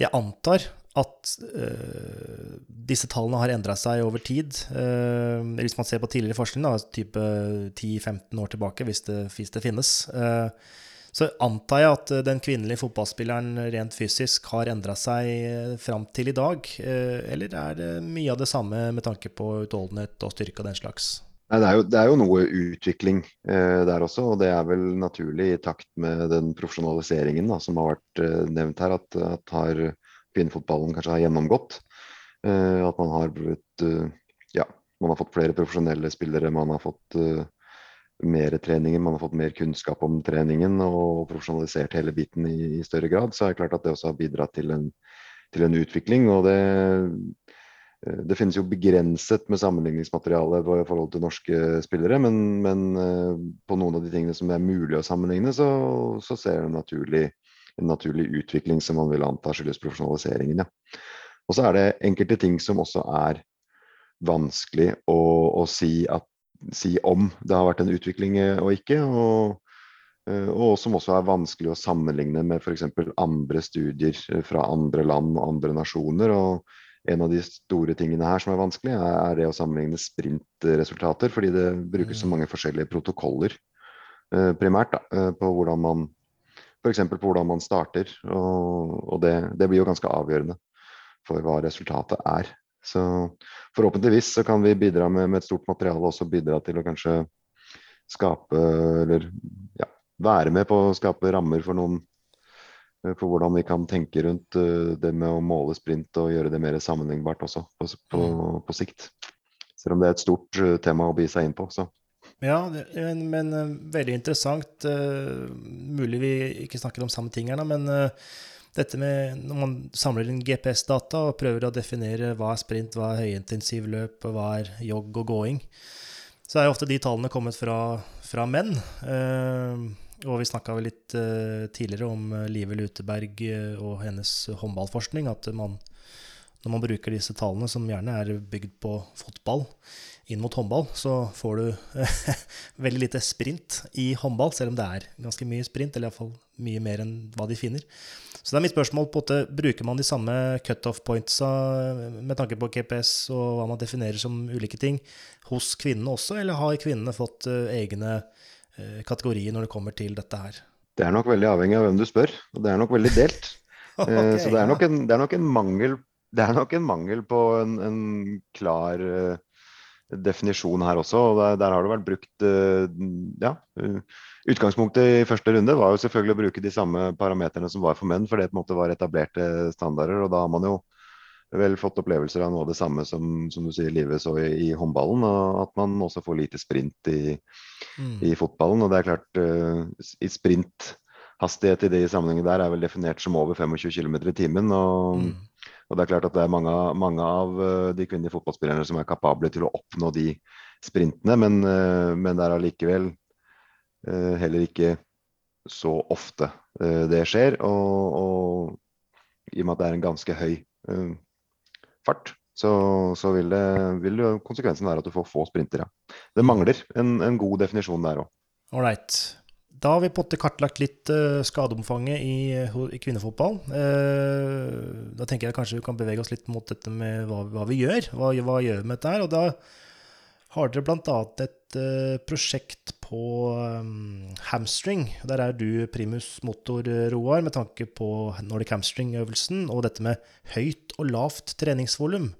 Jeg antar at disse tallene har endra seg over tid. hvis man ser på tidligere forskning, da, type 10-15 år tilbake, hvis det, hvis det finnes. så antar jeg at den kvinnelige fotballspilleren rent fysisk har endra seg fram til i dag. eller er det mye av det samme med tanke på utholdenhet og styrke og den slags? Nei, det, er jo, det, er jo, noe utvikling eh, der også, og det er vel naturlig i takt med den profesjonaliseringen da, som har vært eh, nevnt her, at, at har kvinnefotballen kanskje har gjennomgått. Eh, at man har blitt eh, Ja, man har fått flere profesjonelle spillere, man har fått eh, mer treninger, man har fått mer kunnskap om treningen og profesjonalisert hele biten i, i større grad. Så er det klart at det også har bidratt til en, til en utvikling. og det det finnes jo begrenset med sammenligningsmateriale i forhold til norske spillere, men, men, eh, på noen av de tingene som er mulig å sammenligne, så, så ser en naturlig, en naturlig utvikling som man vil anta skyldes profesjonaliseringen. Ja. Og så er det enkelte ting som også er vanskelig å, å si, at, si, om det har vært en utvikling eh, og ikke. Og, og som også er vanskelig å sammenligne med f.eks. andre studier fra andre land og andre nasjoner. og en av de store tingene her som er vanskelig, er det å sammenligne sprintresultater. Fordi det brukes så mm. mange forskjellige protokoller eh, primært da, eh, på hvordan man F.eks. på hvordan man starter. Og, og det, det, blir jo ganske avgjørende for hva resultatet er. Så forhåpentligvis så kan vi bidra med, med et stort materiale også bidra til å kanskje skape eller ja, være med på å skape rammer for noen Eh, på hvordan vi kan tenke rundt eh, det med å måle sprint og gjøre det mer sammenlignbart også på, på, mm. på sikt. Selv om det er et stort eh, tema å begi seg inn på. Så. Ja, men, men, veldig interessant. Mulig vi ikke snakker om samme ting her, men dette med når man samler inn GPS-data og prøver å definere hva er sprint, hva er høyintensiv løp, og hva er jogg og gåing, så er jo ofte de tallene kommet fra, fra menn. Og vi snakka litt uh, tidligere om uh, Live Luteberg uh, og hennes håndballforskning. At man, når man bruker disse tallene, som gjerne er bygd på fotball, inn mot håndball, så får du veldig lite sprint i håndball, selv om det er ganske mye sprint, eller iallfall mye mer enn hva de finner. Så det er mitt spørsmål på en bruker man de samme cutoff pointsa med tanke på GPS og hva man definerer som ulike ting, hos kvinnene også, eller har kvinnene fått egne Eh, kategorier når det kommer til dette her? Det er nok veldig avhengig av hvem du spør, og det er nok veldig delt. Eh, okay, så det er, nok en, det er nok en mangel det er nok en mangel på en, en klar uh, definisjon her også. og der, der, har det vært brukt ja, Utgangspunktet i første runde var jo selvfølgelig å bruke de samme parameterne som var for menn, for det på en måte var etablerte standarder. og da har man jo vel fått opplevelser av noe av det samme som, som du sier livet så i, i, håndballen. Og at man også får lite sprint i, mm. i fotballen. Og det er klart, uh, i sprinthastighet i de sammenhengene der er vel definert som over 25 km i timen. Og, mm. og, det er klart at det er mange, mange av uh, de kvinnelige fotballspillerne som er kapable til å oppnå de sprintene, men, uh, men det er allikevel heller ikke så ofte det skjer. Og, og i og med at det er en ganske høy fart, så, så vil, det, vil, konsekvensen være at du får få sprintere. Det mangler en, en god definisjon der òg. Ålreit. Da har vi på en måte kartlagt litt uh, skadeomfanget i, i kvinnefotball. Uh, da tenker jeg kanskje vi kan bevege oss litt mot dette med hva, hva vi gjør. Hva, hva gjør vi med dette her? Og da har dere bl.a. et uh, prosjekt på um, hamstring. Der er du primus motor, Roar, med tanke på Nordic hamstring-øvelsen og dette med høyt og lavt treningsvolum.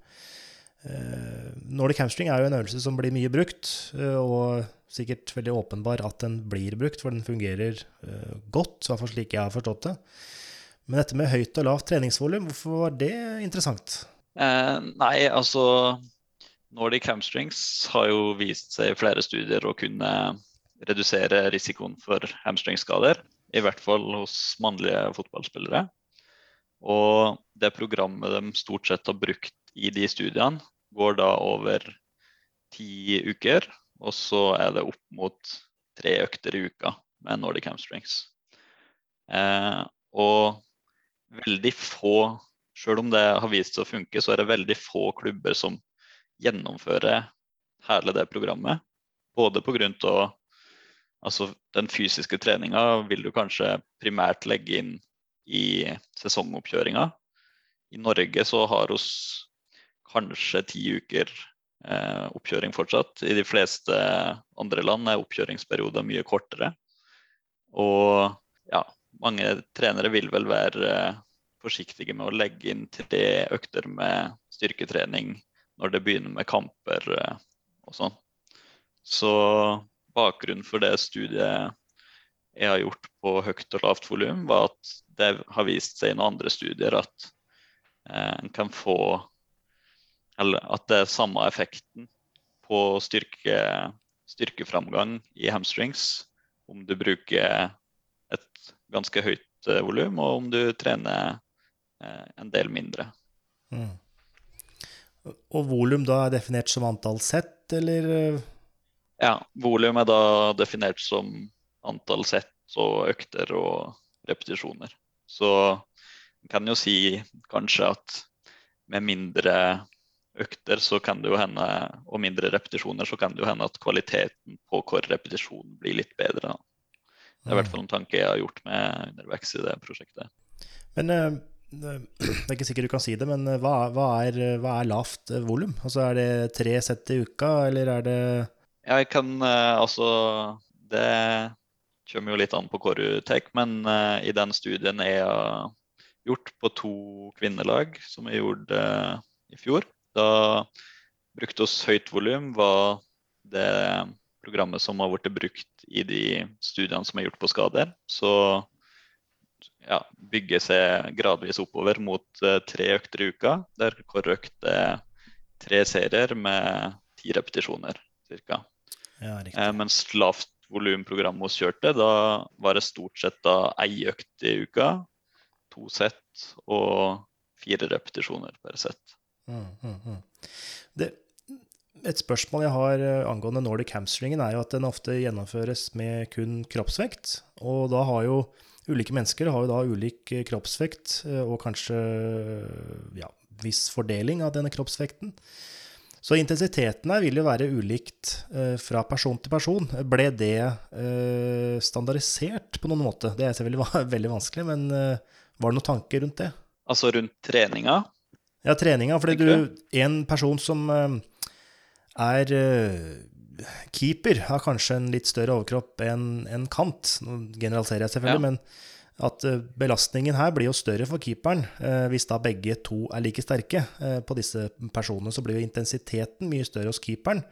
Uh, Nordic hamstring er jo en øvelse som blir mye brukt, uh, og sikkert veldig åpenbar at den blir brukt, for den fungerer uh, godt, i hvert fall slik jeg har forstått det. Men dette med høyt og lavt treningsvolum, hvorfor var det interessant? Eh, nei, altså Nordic hamstrings har jo vist seg i flere studier å kunne redusere risikoen for hamstringskader. I hvert fall hos mannlige fotballspillere. Og det programmet de stort sett har brukt i de studiene, går da over ti uker. Og så er det opp mot tre økter i uka med Nordic hamstrings. Eh, og veldig få, selv om det har vist seg å funke, så er det veldig få klubber som gjennomfører hele det programmet. Både pga. Altså, den fysiske treninga vil du kanskje primært legge inn i sesongoppkjøringa. I Norge så har vi kanskje ti uker eh, oppkjøring fortsatt. I de fleste andre land er oppkjøringsperioden mye kortere. Og ja, mange trenere vil vel være forsiktige med å legge inn tre økter med styrketrening når det begynner med kamper eh, og sånn. Så bakgrunnen for det studiet jeg har gjort på høyt og lavt volum, var at det har vist seg i noen andre studier at eh, en kan få Eller at det er samme effekten på styrke, styrkeframgang i hamstrings om du bruker et ganske høyt eh, volum, og om du trener eh, en del mindre. Mm. Og volum da er definert som antall sett, eller? Ja, volum er da definert som antall sett og økter og repetisjoner. Så man kan jo si kanskje at med mindre økter så kan det jo hende, og mindre repetisjoner, så kan det jo hende at kvaliteten på hver repetisjon blir litt bedre. Det er i hvert fall en tanke jeg har gjort med underveks i det prosjektet. Men uh, det er ikke sikkert du kan si det, men hva, hva, er, hva er, lavt volum? Altså, er det tre sett i uka, eller er det Jeg kan uh, altså Det kommer jo litt an på hva du tar, men uh, i den studien jeg har gjort på to kvinnelag, som jeg gjorde uh, i fjor, da brukte oss høyt volum, var det programmet som har blitt brukt i de studiene som er gjort på skader. Så ja, bygge seg gradvis oppover mot tre økter i uka. Der hver økt er tre serier med ti repetisjoner ca. Ja, eh, mens lavt volumprogram hos kjørte, da var det stort sett da ei økt i uka, to sett og fire repetisjoner per sett. Mm, mm, mm. et spørsmål jeg har eh, angående Nordic hamstringen, er jo at den ofte gjennomføres med kun kroppsvekt. Og da har jo ulike mennesker har jo da ulik eh, kroppsvekt eh, og kanskje ja, viss fordeling av denne kroppsvekten. Så intensiteten her vil jo være ulikt eh, fra person til person. Ble det eh, standardisert på noen måte? Det er selvfølgelig veldig vanskelig, men eh, var det noen tanker rundt det? Altså rundt treninga? Ja, treninga. Fordi du, en person som er keeper har kanskje en litt større overkropp enn en kant. Nå generaliserer jeg selvfølgelig, ja. men at eh, belastningen her blir jo større for keeperen. Eh, hvis da begge to er like sterke eh, på disse personene, så blir jo intensiteten mye større hos keeperen.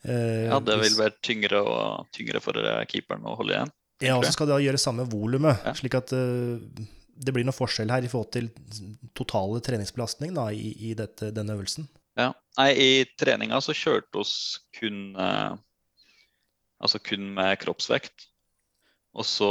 ja, det vil være tyngre, og, tyngre for keeperen å holde igjen. Ja, og så skal det gjøre samme volumet, ja. slik at det blir noe forskjell her i forhold til totale treningsbelastning da, i, i dette, denne øvelsen. Ja. Nei, i treninga så kjørte oss kun Altså kun med kroppsvekt. Og så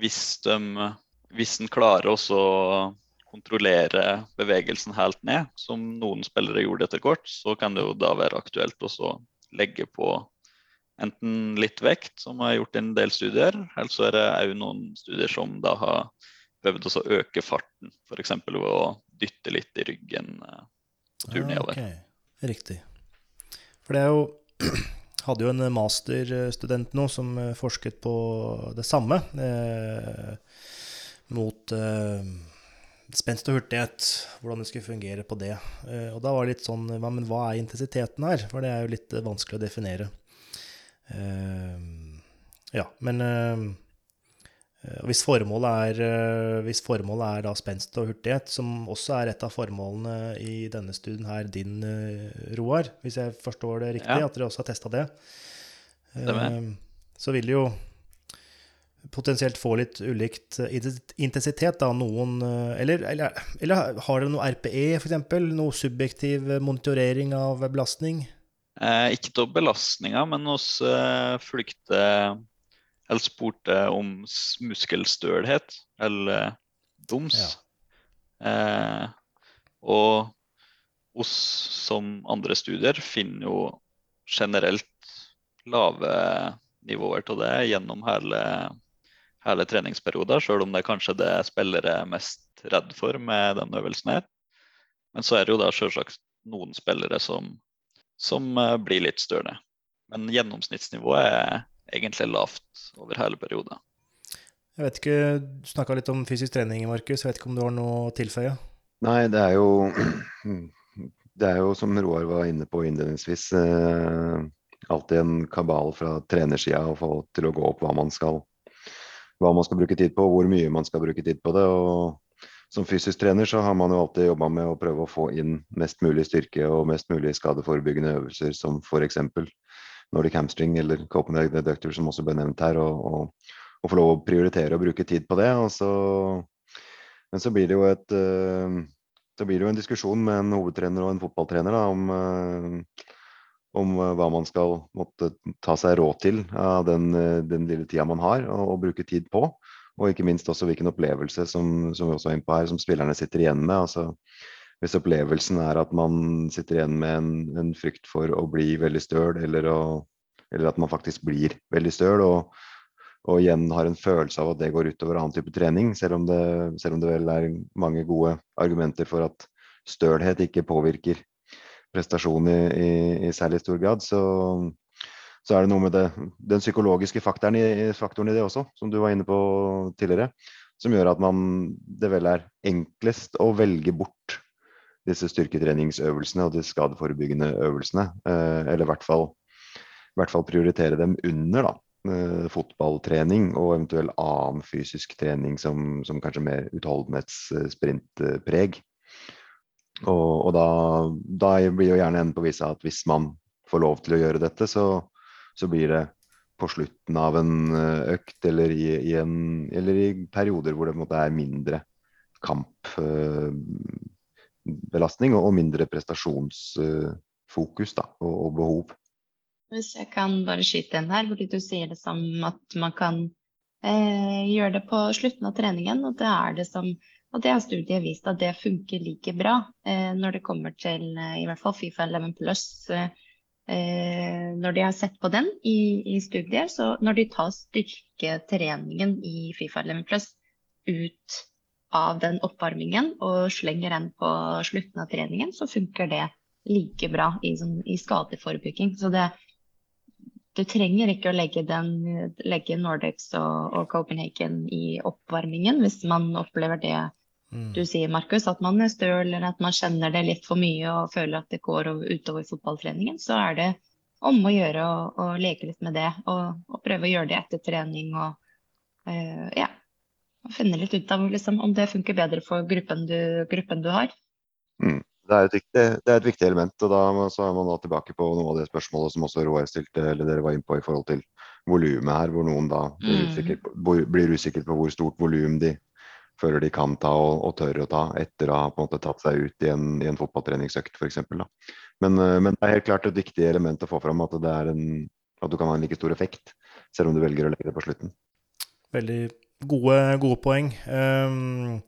hvis de Hvis en klarer å kontrollere bevegelsen helt ned, som noen spillere gjorde etter kort, så kan det jo da være aktuelt å legge på enten litt vekt, som har gjort en del studier, eller så er det òg noen studier som da har prøvd å øke farten, f.eks. ved å dytte litt i ryggen eh, på tur nedover. Okay. Riktig. For det er jo hadde jo en masterstudent nå som eh, forsket på det samme. Eh, mot eh, spenst og hurtighet, hvordan det skulle fungere på det. Eh, og da var det litt sånn hva, Men hva er intensiteten her? For det er jo litt vanskelig å definere. ja, men hvis formålet, er, hvis formålet er da spenst og hurtighet, som også er et av formålene i denne studien her, din, Roar, hvis jeg forstår det riktig, ja. at dere også har testa det, så vil det jo potensielt få litt ulikt intensitet, da, noen Eller, eller, eller har dere noe RPE, f.eks.? Noe subjektiv monitorering av belastning? Eh, ikke til belastninga, men hos eh, fulgte Eller spurte om muskelstølhet, eller DOMS. Ja. Eh, og oss som andre studier finner jo generelt lave nivåer av det gjennom hele hele treningsperioder, sjøl om det er kanskje det spillere er mest redd for med den øvelsen her. Men så er det jo da selvsagt noen spillere som, som uh, blir litt større. Men gjennomsnittsnivået er egentlig lavt over hele perioden. Jeg vet ikke, Du snakka litt om fysisk trening, Markus. Jeg vet ikke om du har noe å tilføye? Nei, det er jo Det er jo som Roar var inne på innledningsvis, eh, alltid en kabal fra trenersida å få til å gå opp hva man skal hva man skal bruke tid på, hvor mye man skal bruke tid på det. og som fysisk trener så har man jo alltid jobba med å prøve å få inn mest mulig styrke og mest mulig skadeforebyggende øvelser, som f.eks. Nordic hamstring eller Copenhagen deductor, som også ble nevnt her. Og, og, og, få lov å prioritere og bruke tid på det. Så, men så blir det jo et uh, så blir det jo en diskusjon med en hovedtrener og en fotballtrener da, om uh, om eh, hva man skal måtte ta seg råd til av den, eh, den lille tida man har å bruke tid på. Og ikke minst også hvilken opplevelse som, som vi også er inne på her, som spillerne sitter igjen med. altså hvis opplevelsen er at man sitter igjen med en, en frykt for å bli veldig støl, eller, eller, at man faktisk blir veldig støl, og, og, igjen har en følelse av at det går utover annen type trening, selv om, det, selv om det vel er mange gode argumenter for at stølhet ikke påvirker prestasjon i, i, i særlig stor grad, så, så, er det noe med det, den psykologiske faktoren i, faktoren i det også, som du var inne på tidligere, som gjør at man, det vel er enklest å velge bort disse styrketreningsøvelsene og de skadeforebyggende øvelsene. Eh, eller i hvert, fall, i hvert fall prioritere dem under da, eh, fotballtrening og eventuell annen fysisk trening som, som kanskje mer utholdenhetssprintpreg. Og, og da, da, blir jo gjerne enden på visa at hvis man får lov til å gjøre dette, så, så blir det på slutten av en eh, økt eller i, i, en, eller i perioder hvor det er mindre kampbelastning og, og mindre prestasjonsfokus da, og, behov. Hvis jeg kan bare skyte inn her, fordi du sier det som at man kan eh, gjøre det på slutten av treningen. Og det er det som og det har studiet vist at det funker like bra eh, når det kommer til eh, i hvert fall Fifa 11 pluss. Eh, når de har sett på den i, i, studier, så når de tar styrketreningen i Fifa 11 pluss ut av den oppvarmingen og slenger den på slutten av treningen, så funker det like bra i, sånn, i skadeforebygging. Så det, du trenger ikke å legge, den, legge Nordex og, og Copenhagen i oppvarmingen hvis man opplever det Mm. du sier, Markus, at man er støl eller at man kjenner det litt for mye og føler at det går utover fotballtreningen, så er det om å gjøre å leke litt med det og, og, prøve å gjøre det etter trening og uh, ja, finne litt ut av liksom, om det funker bedre for gruppen du, gruppen du har. Mm. Det, er viktig, det er, et viktig, element, og da så er man da tilbake på noe av det spørsmålet som også Roar stilte, eller dere var inne på i forhold til volumet her, hvor noen da blir mm. usikker på, blir usikker på hvor stort volum de føler de kan ta og, og tør å ta etter å ha på en måte tatt seg ut i en, i en fotballtreningsøkt f.eks. Men, eh, men det er helt klart et viktig element å få fram at, det er en, at du kan ha en like stor effekt, selv om du velger å legge det på slutten. Veldig gode, gode poeng. Um,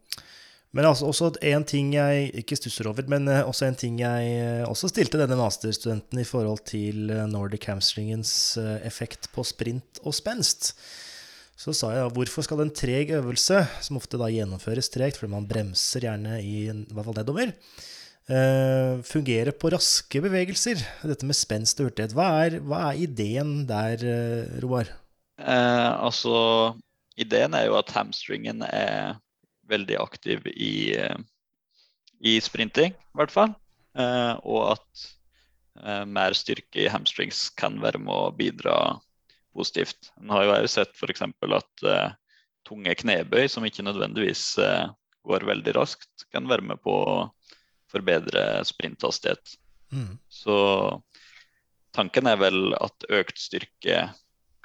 men altså, også en ting jeg ikke stusser over, men eh, også en ting jeg eh, også stilte denne masterstudenten i forhold til Nordic hamstringens effekt på sprint og spenst. Så sa jeg da hvorfor skal en treg øvelse, som ofte da gjennomføres tregt fordi man bremser gjerne i, i hvert fall nedover, uh, fungere på raske bevegelser? Dette med spenst og hurtighet. Hva er, hva er ideen der, Roar? Eh, altså, ideen er jo at hamstringen er veldig aktiv i, i sprinting, i hvert fall. Eh, og at eh, mer styrke i hamstrings kan være med å bidra positivt. En har jo også sett f.eks. at eh, tunge knebøy, som ikke nødvendigvis uh, går veldig raskt, kan være med på å forbedre sprinthastighet. Mm. Så tanken er vel at økt styrke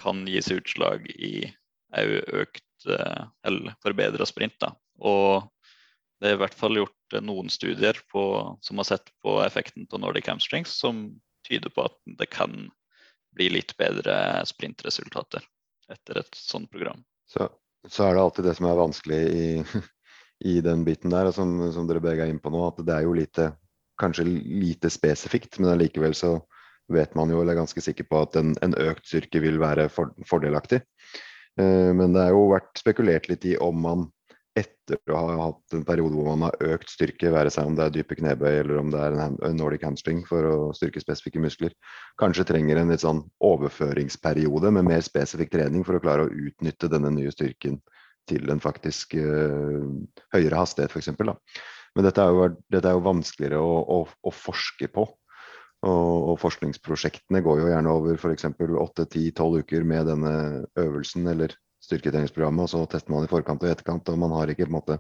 kan gi seg utslag i økt uh, eller forbedra. Da. Og det er i hvert fall gjort noen studier på, som har sett på effekten på Nordic hamstrings, som tyder på at det kan bli litt bedre sprintresultater etter et sånt program. Så, så er det alltid det som er vanskelig i, i den biten der, som, som, dere begge er inne på nå, at det er jo lite, kanskje lite spesifikt, men allikevel så vet man jo, eller er ganske sikker på at en, en økt styrke vil være for, fordelaktig. Eh, men det har jo vært spekulert litt i om man etter å ha hatt en periode hvor man har økt styrke, være seg om det er dype knebøy eller om det er en, nordic hamstring for å styrke spesifikke muskler, kanskje trenger en litt sånn overføringsperiode med mer spesifikk trening for å klare å utnytte denne nye styrken til en faktisk uh, høyere hastighet, f.eks. Men dette er, jo, dette er jo vanskeligere å, å, å forske på. Og, og, forskningsprosjektene går jo gjerne over f.eks. 8-10-12 uker med denne øvelsen eller styrketreningsprogrammet, og så tester man i forkant og i etterkant. Og man har ikke på en måte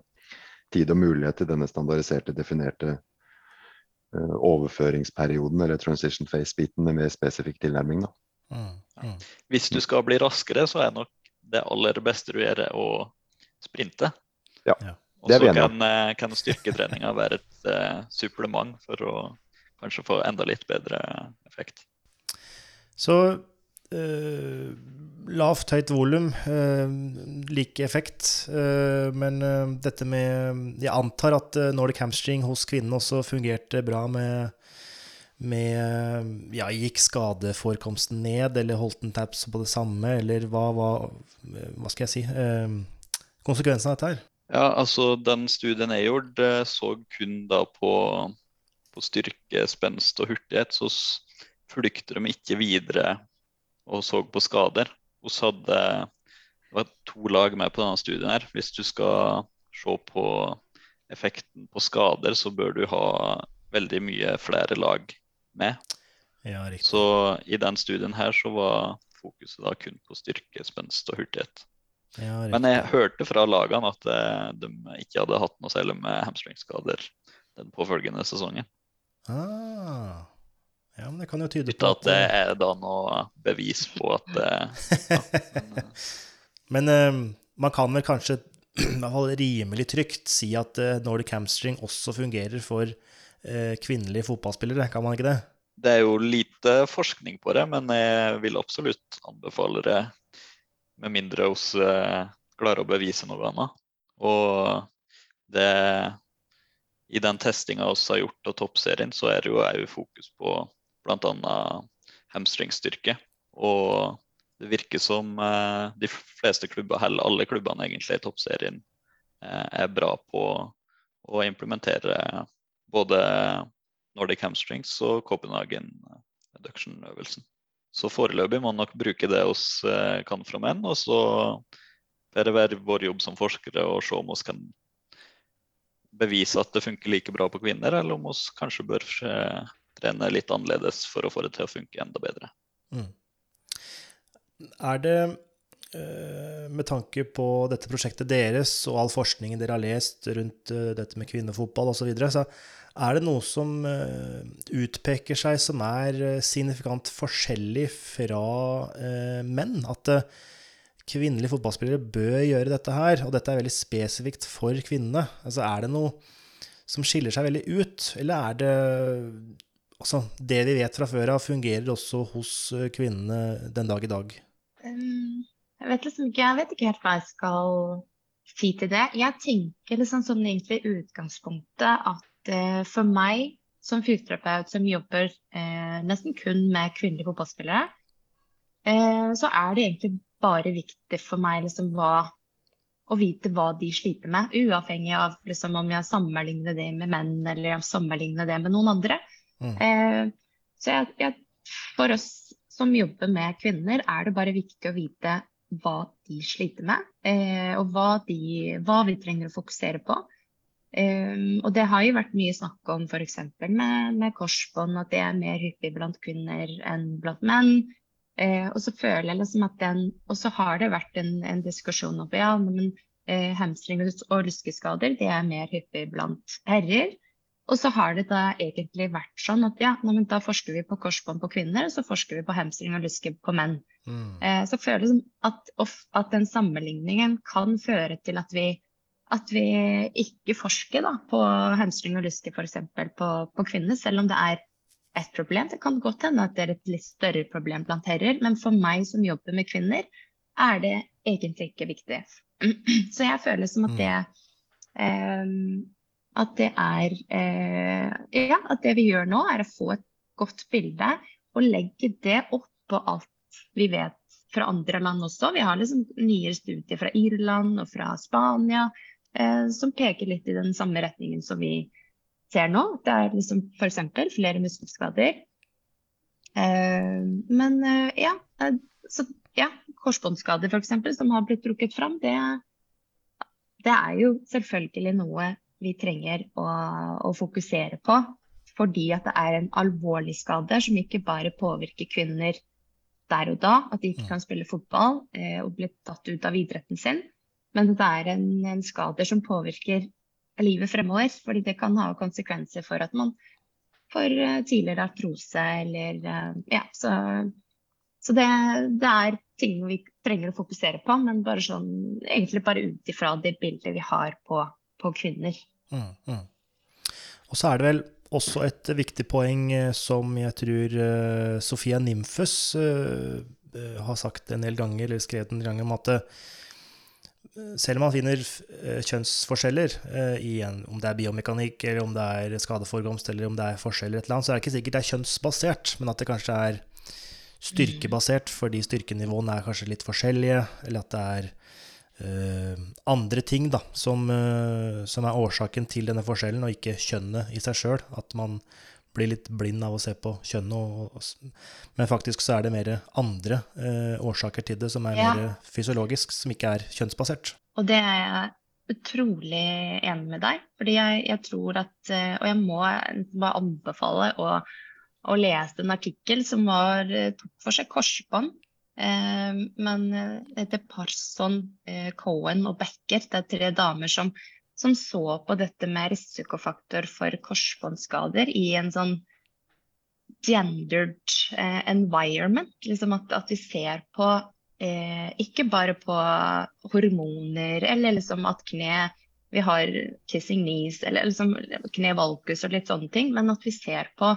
tid og mulighet til denne standardiserte, definerte uh, overføringsperioden eller transition phase-biten med mer spesifikk tilnærming. Da. Mm, mm. Hvis du skal bli raskere, så er nok det aller beste du gjør, å sprinte. Ja, Og så kan, eh, kan styrketreninga være et uh, supplement for å kanskje få enda litt bedre effekt. Så uh, lavt, høyt volum, eh, like effekt. Eh, men dette med Jeg antar at Nordic hamstring hos kvinnen også fungerte bra med med ja, Gikk skadeforekomsten ned, eller holdt den taps på det samme, eller hva, hva, hva skal jeg si Konsekvensen av dette her? Ja, altså Den studien jeg gjorde, så kun da på, på styrke, spenst og hurtighet. Så flykter de ikke videre og så på skader vi hadde det var to lag med på denne studien. her. Hvis du skal se på effekten på skader, så bør du ha veldig mye flere lag med. Ja, så i den studien her så var fokuset da kun på styrke, spenst og hurtighet. Ja, Men jeg hørte fra lagene at eh, de ikke hadde hatt noe særlig med hamstringskader den påfølgende sesongen. Ah. Ja, men det kan jo tyde på at det er da noe bevis på at ja. Men uh, man kan vel kanskje i hvert fall rimelig trygt si at uh, Nordic hamstring også fungerer for uh, kvinnelige fotballspillere, kan man ikke det? Det er jo lite forskning på det, men jeg vil absolutt anbefale det, med mindre vi klarer å bevise noe annet. Og det i den testinga vi har gjort av toppserien, så er det jo òg fokus på bl.a. hamstringstyrke. Og det virker som eh, de fleste klubber, eller alle klubbene egentlig i toppserien, eh, er bra på å implementere både Nordic hamstrings og Copenhagen reduction-øvelsen. Så foreløpig må man nok bruke det hos eh, kan fra menn, og så får det være vår jobb som forskere å se om vi kan bevise at det funker like bra på kvinner, eller om vi kanskje bør trene litt annerledes for å få det til å funke enda bedre. Mm. Er det, eh, med tanke på dette prosjektet deres og all forskningen dere har lest rundt eh, dette med kvinnefotball osv., så, videre, så er det noe som eh, utpeker seg som er signifikant forskjellig fra menn? At kvinnelige fotballspillere bør gjøre dette her, og dette er veldig spesifikt for kvinnene. Altså, er det noe som skiller seg veldig ut, eller er det altså, det vi vet fra før av, fungerer også hos eh, kvinnene den dag i dag? Jeg vet liksom ikke, jeg vet ikke helt hva jeg skal si til det. Jeg tenker liksom sånn egentlig i utgangspunktet at uh, for meg som fysioterapeut som jobber eh, nesten kun med kvinnelige fotballspillere, eh, så er det egentlig bare viktig for meg liksom hva å vite hva de sliter med, uavhengig av liksom, om jeg sammenligner det med menn eller jeg sammenligner det med noen andre. Mm. Eh, så jeg, jeg, for oss som jobber med kvinner, er det bare viktig å vite hva de sliter med, eh, og hva, de, hva, vi trenger å fokusere på. Um, og det har jo vært mye snakk om f.eks. Med, med korsbånd, at det er mer hyppig blant kvinner enn blant menn. Eh, og så føler jeg liksom at den Og så har det vært en, en diskusjon om ja, men eh, hamstring og lyskeskader det er mer hyppig blant herrer. Og så har det da egentlig vært sånn at ja, men da forsker vi på korsbånd på kvinner, og så forsker vi på hamstring og lyske på menn. Mm. Eh, så føler jeg liksom at, at den sammenligningen kan føre til at vi at vi ikke forsker da, på hamstring og lyske f.eks. På, på kvinner, selv om det er et problem. Det kan godt hende at det er et litt større problem blant herrer, men for meg som jobber med kvinner, er det egentlig ikke viktig. Så jeg føler som at det um, at det er uh, Ja, at det vi gjør nå, er å få et godt bilde og legge det oppå alt vi vet fra andre land også. Vi har liksom nye studier fra Irland og fra Spania uh, som peker litt i den samme retningen som vi ser nå. Det er liksom f.eks. flere muskelskader. Eh, men eh, ja, eh, så, ja, korsbåndskader f.eks. som har blitt trukket fram, det, det, er jo selvfølgelig noe vi trenger å, å fokusere på. Fordi at det er en alvorlig skade som ikke bare påvirker kvinner der og da, at de ikke kan spille fotball eh, og bli tatt ut av idretten sin. Men det er en, en skade som påvirker livet fremover. Fordi det kan ha konsekvenser for at man får uh, tidligere artrose eller uh, Ja, så, så det, det, er ting vi trenger å fokusere på, men bare sånn egentlig bare ut ifra det bildet vi har på, på kvinner. Mm, mm. Og så er det vel også et viktig poeng eh, som jeg tror Sofia Nymfus uh, har sagt en del ganger, eller skrevet en ganger, om at selv om man finner kjønnsforskjeller i en, om det er biomekanikk, eller om det er skadeforekomst, eller om det er forskjeller et eller annet, så er det ikke sikkert det er kjønnsbasert, men at det kanskje er styrkebasert, fordi styrkenivåene er kanskje litt forskjellige, eller at det er Uh, andre ting da, som, uh, som, er årsaken til denne forskjellen, og ikke kjønnet i seg sjøl. At man blir litt blind av å se på kjønnet. Men faktisk så er det mer andre eh, årsaker til det som er ja. mer fysiologisk, som ikke er kjønnsbasert. Og det er jeg utrolig enig med deg. Fordi jeg, jeg tror at Og jeg må bare anbefale å, å lese en artikkel som var, tok for seg korsbånd Eh, men det heter Parson, eh, Cohen og Becker. Det er tre damer som, som så på dette med risikofaktor for korsbåndskader i en sånn gendered eh, environment. Liksom at, at, vi ser på eh, ikke bare på hormoner eller liksom at kne Vi har kissing knees eller liksom kne valgus og litt sånne ting, men at vi ser på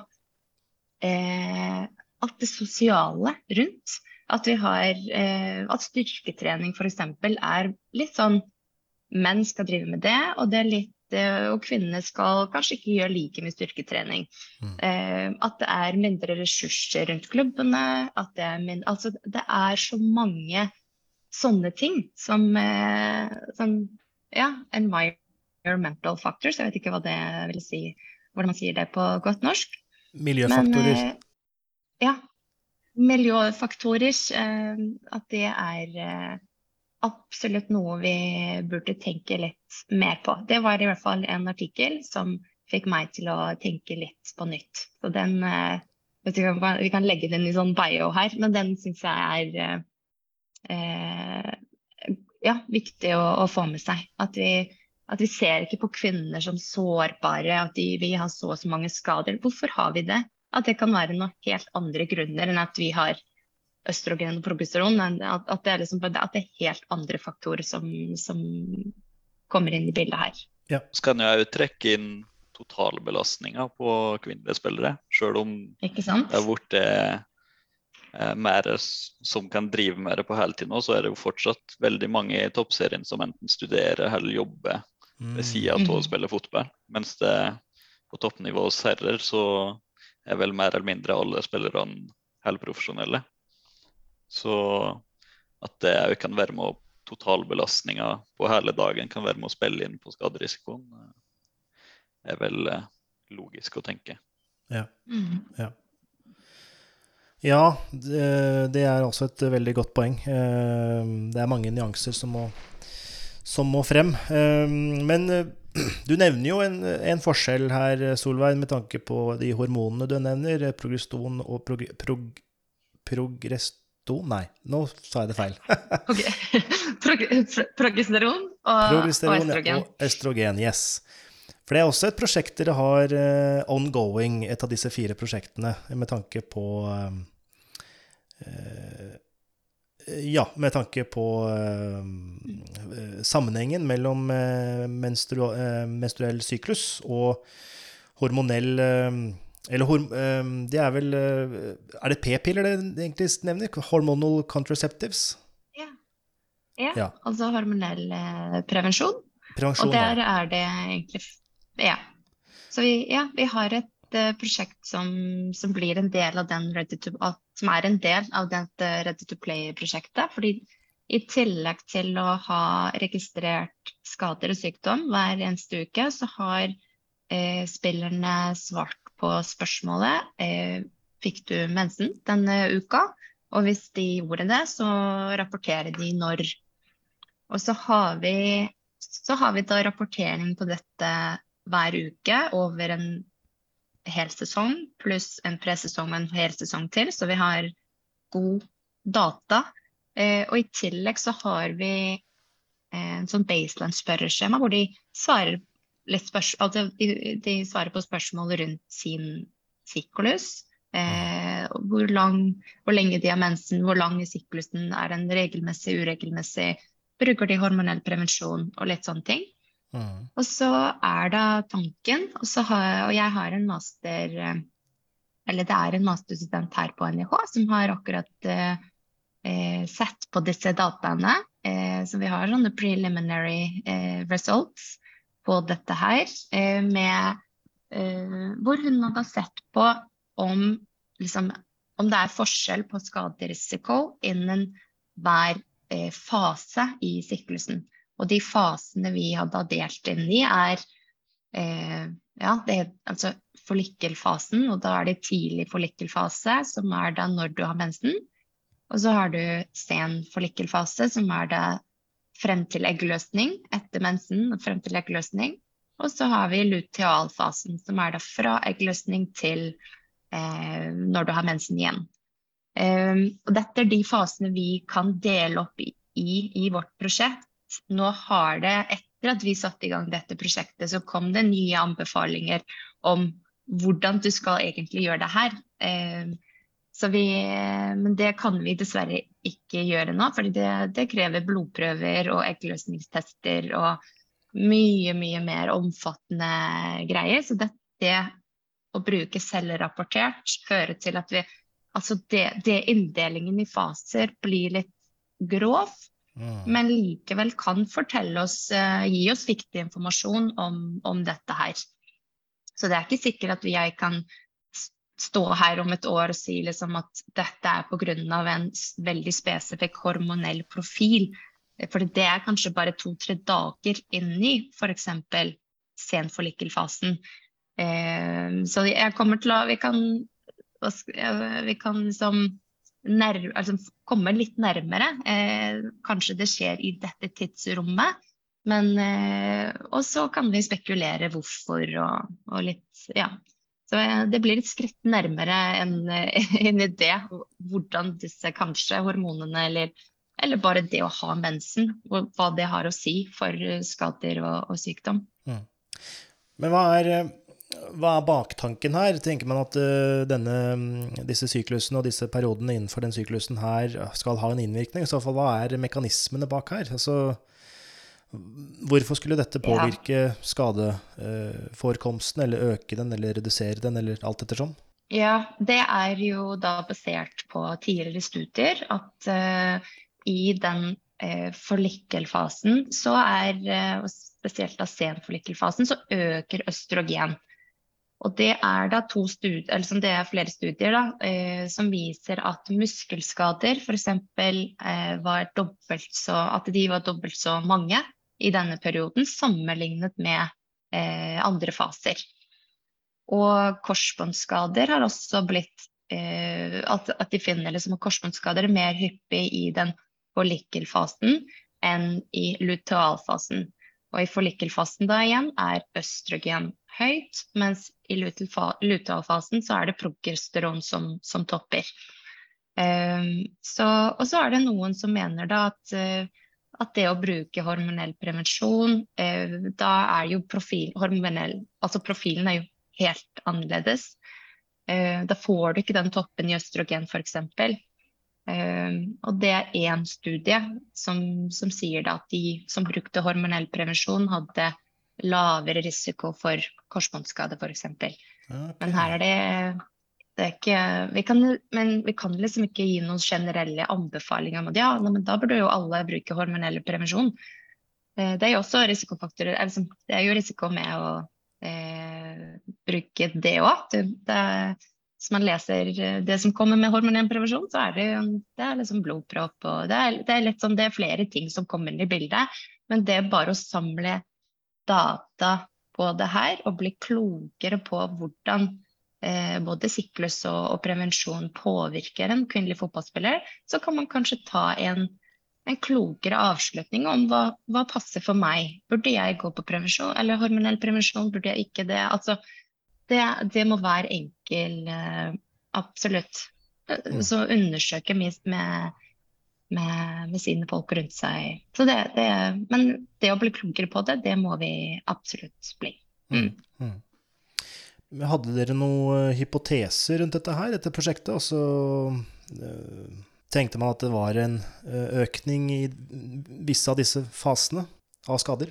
eh, at det sosiale rundt. At vi har eh, At styrketrening f.eks. er litt sånn Menn skal drive med det, og det er litt eh, og kvinnene skal kanskje ikke gjøre like mye styrketrening. Mm. Uh, at det er mindre ressurser rundt klubbene. At det er, mindre, altså, det er så mange sånne ting som, uh, som ja, environmental factors. Jeg vet ikke hva det vil si, hvordan man sier det på godt norsk. Miljøfaktorer. Men, uh, ja, miljøfaktorer, at det er absolutt noe vi burde tenke litt mer på. Det var i hvert fall en artikkel som fikk meg til å tenke litt på nytt. Så den vet ikke, Vi kan legge den i sånn bio her, men den syns jeg er eh, ja, viktig å, å, få med seg. At vi, at vi, ser ikke på kvinner som sårbare, at de, vi har så og så mange skader. Hvorfor har vi det? at det kan være noen helt andre grunner enn at vi har østrogen og progesteron. At, at, det, er liksom, at det er helt andre faktorer som, som kommer inn i bildet her. Ja. Så kan jeg jo trekke inn totalbelastninga på kvinnelige spillere. Selv om det er blitt eh, mer som kan drive med det på heltid nå, så er det jo fortsatt veldig mange i toppserien som enten studerer eller jobber ved sida av å mm. spille fotball. Mens det på toppnivå hos herrer så er vel mer eller mindre alle spillerne helprofesjonelle. Så at det òg kan være med å totalbelastninga på hele dagen kan være med å spille inn på skaderisikoen, eh, er vel eh, logisk å tenke. Ja. Mm. ja. ja det, det, er også et veldig godt poeng. Eh, det er mange nyanser som må, som må frem. Men du nevner jo en, en, forskjell her, Solveig, med tanke på de hormonene du nevner, progeston og prog, prog, progrest, Nei, nå sa jeg det feil. Ok. Prog pro- Progesteron og, og Progesteron østrogen. og østrogen, yes. For det er også et prosjekt dere har uh, ongoing, et av disse fire prosjektene, med tanke på uh, Ja, med tanke på uh, sammenhengen mellom menstru menstruell syklus og hormonell Eller horm, eh, det er vel eh, Er det p-piller det egentlig nevner? Hormonal contraceptives? Ja, Ja. altså hormonell eh, prevensjon. Prevensjon, Og der er det egentlig Ja. Så vi, ja, vi har et eh, prosjekt som, som blir en del av den Ready to, som er en del av dette Ready to Play-prosjektet. Fordi i tillegg til å ha registrert skader og sykdom hver eneste uke, så har eh, spillerne svart på spørsmålet eh, Fikk du mensen denne uka? Og hvis de gjorde det, så rapporterer de når. Og så har vi så har vi da rapportering på dette hver uke over en hel sesong, pluss en presesong og en hel sesong til, så vi har god data. Eh, og i tillegg så har vi eh, en sånn baseline-spørreskjema hvor de svarer, litt spørsmål altså de, de svarer på spørsmål rundt sin syklus. Eh, hvor, lang, hvor lenge de har mensen, hvor lang i syklusen, er den regelmessig, uregelmessig, bruker de hormonell prevensjon og litt sånne ting. Mm. Og så er da tanken, og, så har, og jeg har en master eh, Eller det er en masterstudent her på NIH som har akkurat eh, eh, sett på disse dataene. Eh, så vi har sånne preliminary eh, results på dette her. Eh, med, eh, hvor hun har sett på om, liksom, om det er forskjell på skaderisiko innen hver eh, fase i syklusen. Og de fasene vi hadde delt inn i, er ja, det altså follikkelfasen, og da er det tidlig follikkelfase, som er da når du har mensen. Og så har du sen follikkelfase, som er da frem til eggløsning, etter mensen og frem til eggløsning. Og så har vi lutealfasen, som er da fra eggløsning til eh, når du har mensen igjen. Um, og dette er de fasene vi kan dele opp i, i, i vårt prosjekt nå har det, etter at vi satte i gang dette prosjektet, så kom det nye anbefalinger om hvordan du skal egentlig gjøre det her. Um, vi, men det kan vi dessverre ikke gjøre nå, for det, det krever blodprøver og eggløsningstester og mye, mye mer omfattende greier. Så det, det å bruke selvrapportert fører til at vi Altså det, det inndelingen i faser blir litt grov. Mm. Men likevel kan fortelle oss, uh, gi oss viktig informasjon om, om dette her. Så det er ikke sikkert at jeg kan stå her om et år og si liksom at dette er pga. en veldig spesifikk hormonell profil. For det er kanskje bare to-tre dager inni f.eks. senfollikkelfasen. Eh, så jeg kommer til å Vi kan, eh, vi kan liksom nær, altså komme litt nærmere. Eh, kanskje det skjer i dette tidsrommet. Men eh, Og så kan vi spekulere hvorfor og, og litt Ja. Så det blir et skritt nærmere en, en idé hvordan disse kanskje hormonene eller, eller bare det å ha mensen, hva det har å si for skader og, og sykdom. Men hva er, hva er baktanken her? Tenker man at eh, denne, mm, disse syklusene og disse periodene innenfor den syklusen her skal ha en innvirkning? I så fall, hva er mekanismene bak her? Altså, hvorfor skulle dette påvirke skadeforekomsten, eller øke den, eller redusere den, eller alt ettersom? Ja, det er jo da basert på tidligere studier at uh, i den uh, forlikkelfasen, så er, uh, spesielt da senforlikkelfasen, så øker østrogen. Og det er da to studier, eller som det er flere studier da, eh, som viser at muskelskader f.eks. Eh, var dobbelt så, at de var dobbelt så mange i denne perioden sammenlignet med eh, andre faser. Og korsbåndskader har også blitt eh, at, at de finner liksom korsbåndskader er mer hyppig i den follikkelfasen enn i lutealfasen. Og i follikkelfasen da igjen er østrogen høyt, mens i lutealfasen så er det progesteron som, som topper. Um, så, og så er det noen som mener da at, uh, at det å bruke hormonell prevensjon, uh, da er jo profil, hormonell, altså profilen er jo helt annerledes. Uh, da får du ikke den toppen i østrogen f.eks. Um, og det er én studie som, som sier at de som brukte hormonell prevensjon, hadde lavere risiko for korsbåndskade f.eks. Okay. Men her er det ikke, vi kan, men vi kan liksom ikke gi noen generelle anbefalinger om at ja, men da burde jo alle bruke hormonell prevensjon. Eh, det er jo også risikofaktorer. Det er jo risiko med å eh, bruke det òg. Hvis man leser det som kommer med hormonell prevensjon, så er det, det er liksom blodpropp og det er, det er, sånn, det er flere ting som kommer inn i bildet. Men det er bare å samle data på det her og bli klokere på hvordan både syklus og, og, prevensjon påvirker en kvinnelig fotballspiller, så kan man kanskje ta en, en klokere avslutning om hva, hva, passer for meg. Burde jeg gå på prevensjon eller hormonell prevensjon? Burde jeg ikke det? Altså, det, det må være enkel, eh, absolutt. Mm. Så undersøke med, med, med, sine folk rundt seg. Det, det, men det å bli klokere på det, det må vi absolutt bli. Mm. Mm. Hadde dere noen eh, hypoteser rundt dette her, dette prosjektet? Og så øh, tenkte man at det var en eh, økning i visse av disse fasene av skader?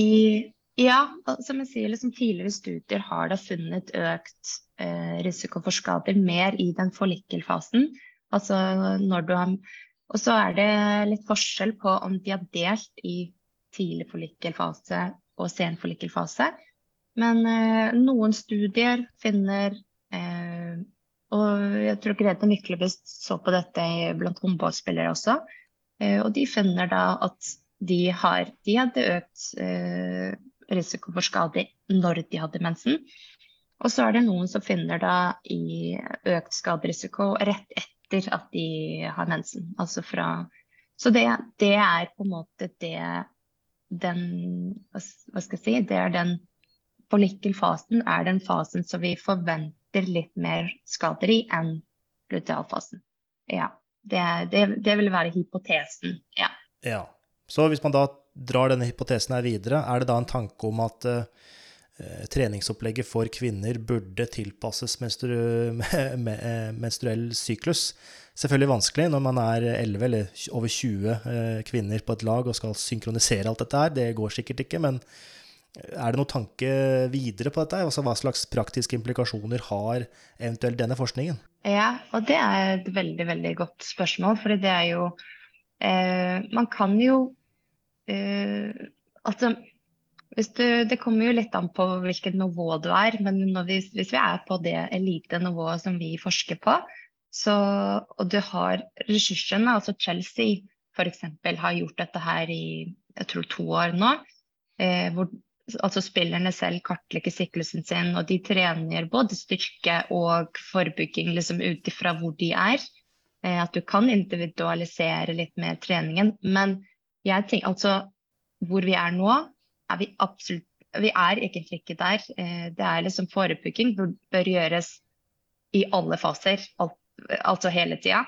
I, ja, som jeg sier, liksom tidligere studier har da funnet økt eh, risiko for skader mer i den forlikkelfasen. Altså når du har Og så er det litt forskjell på om de har delt i tidlig forlikkelfase og sen forlikkelfase. Men eh, noen studier finner eh, Og jeg tror Grete Myklebust så på dette blant håndballspillere også. Eh, og de finner da at de, har, de hadde økt eh, risiko for skade når de hadde mensen. Og så er det noen som finner da i økt skaderisiko rett etter at de har mensen. Altså fra Så det, det er på en måte det den Hva skal jeg si? Det er den Follikelfasen er den fasen som vi forventer litt mer skader i enn lutealfasen. Ja. Det, det, det, vil være hypotesen. Ja. ja. Så hvis man da drar denne hypotesen her videre, er det da en tanke om at uh, treningsopplegget for kvinner burde tilpasses menstru menstruell syklus? Selvfølgelig vanskelig når man er 11 eller over 20 uh, kvinner på et lag og skal synkronisere alt dette her. Det går sikkert ikke, men er det noen tanke videre på dette? Altså, hva slags praktiske implikasjoner har eventuelt denne forskningen? Ja, og det er et veldig, veldig godt spørsmål. For det er jo eh, Man kan jo eh, Altså, du, det kommer jo litt an på hvilket nivå du er. Men vi, hvis vi er på det elitenivået som vi forsker på, så, og du har ressursene, altså Chelsea f.eks. har gjort dette her i jeg tror to år nå. Eh, hvor altså spillerne selv kartlegger syklusen sin, og de trener både styrke og forebygging liksom ut ifra hvor de er. Eh, at du kan individualisere litt mer treningen. Men jeg tenker altså hvor vi er nå, er vi absolutt Vi er egentlig ikke der. Eh, det er liksom forebygging bør, bør gjøres i alle faser, alt, altså hele tida.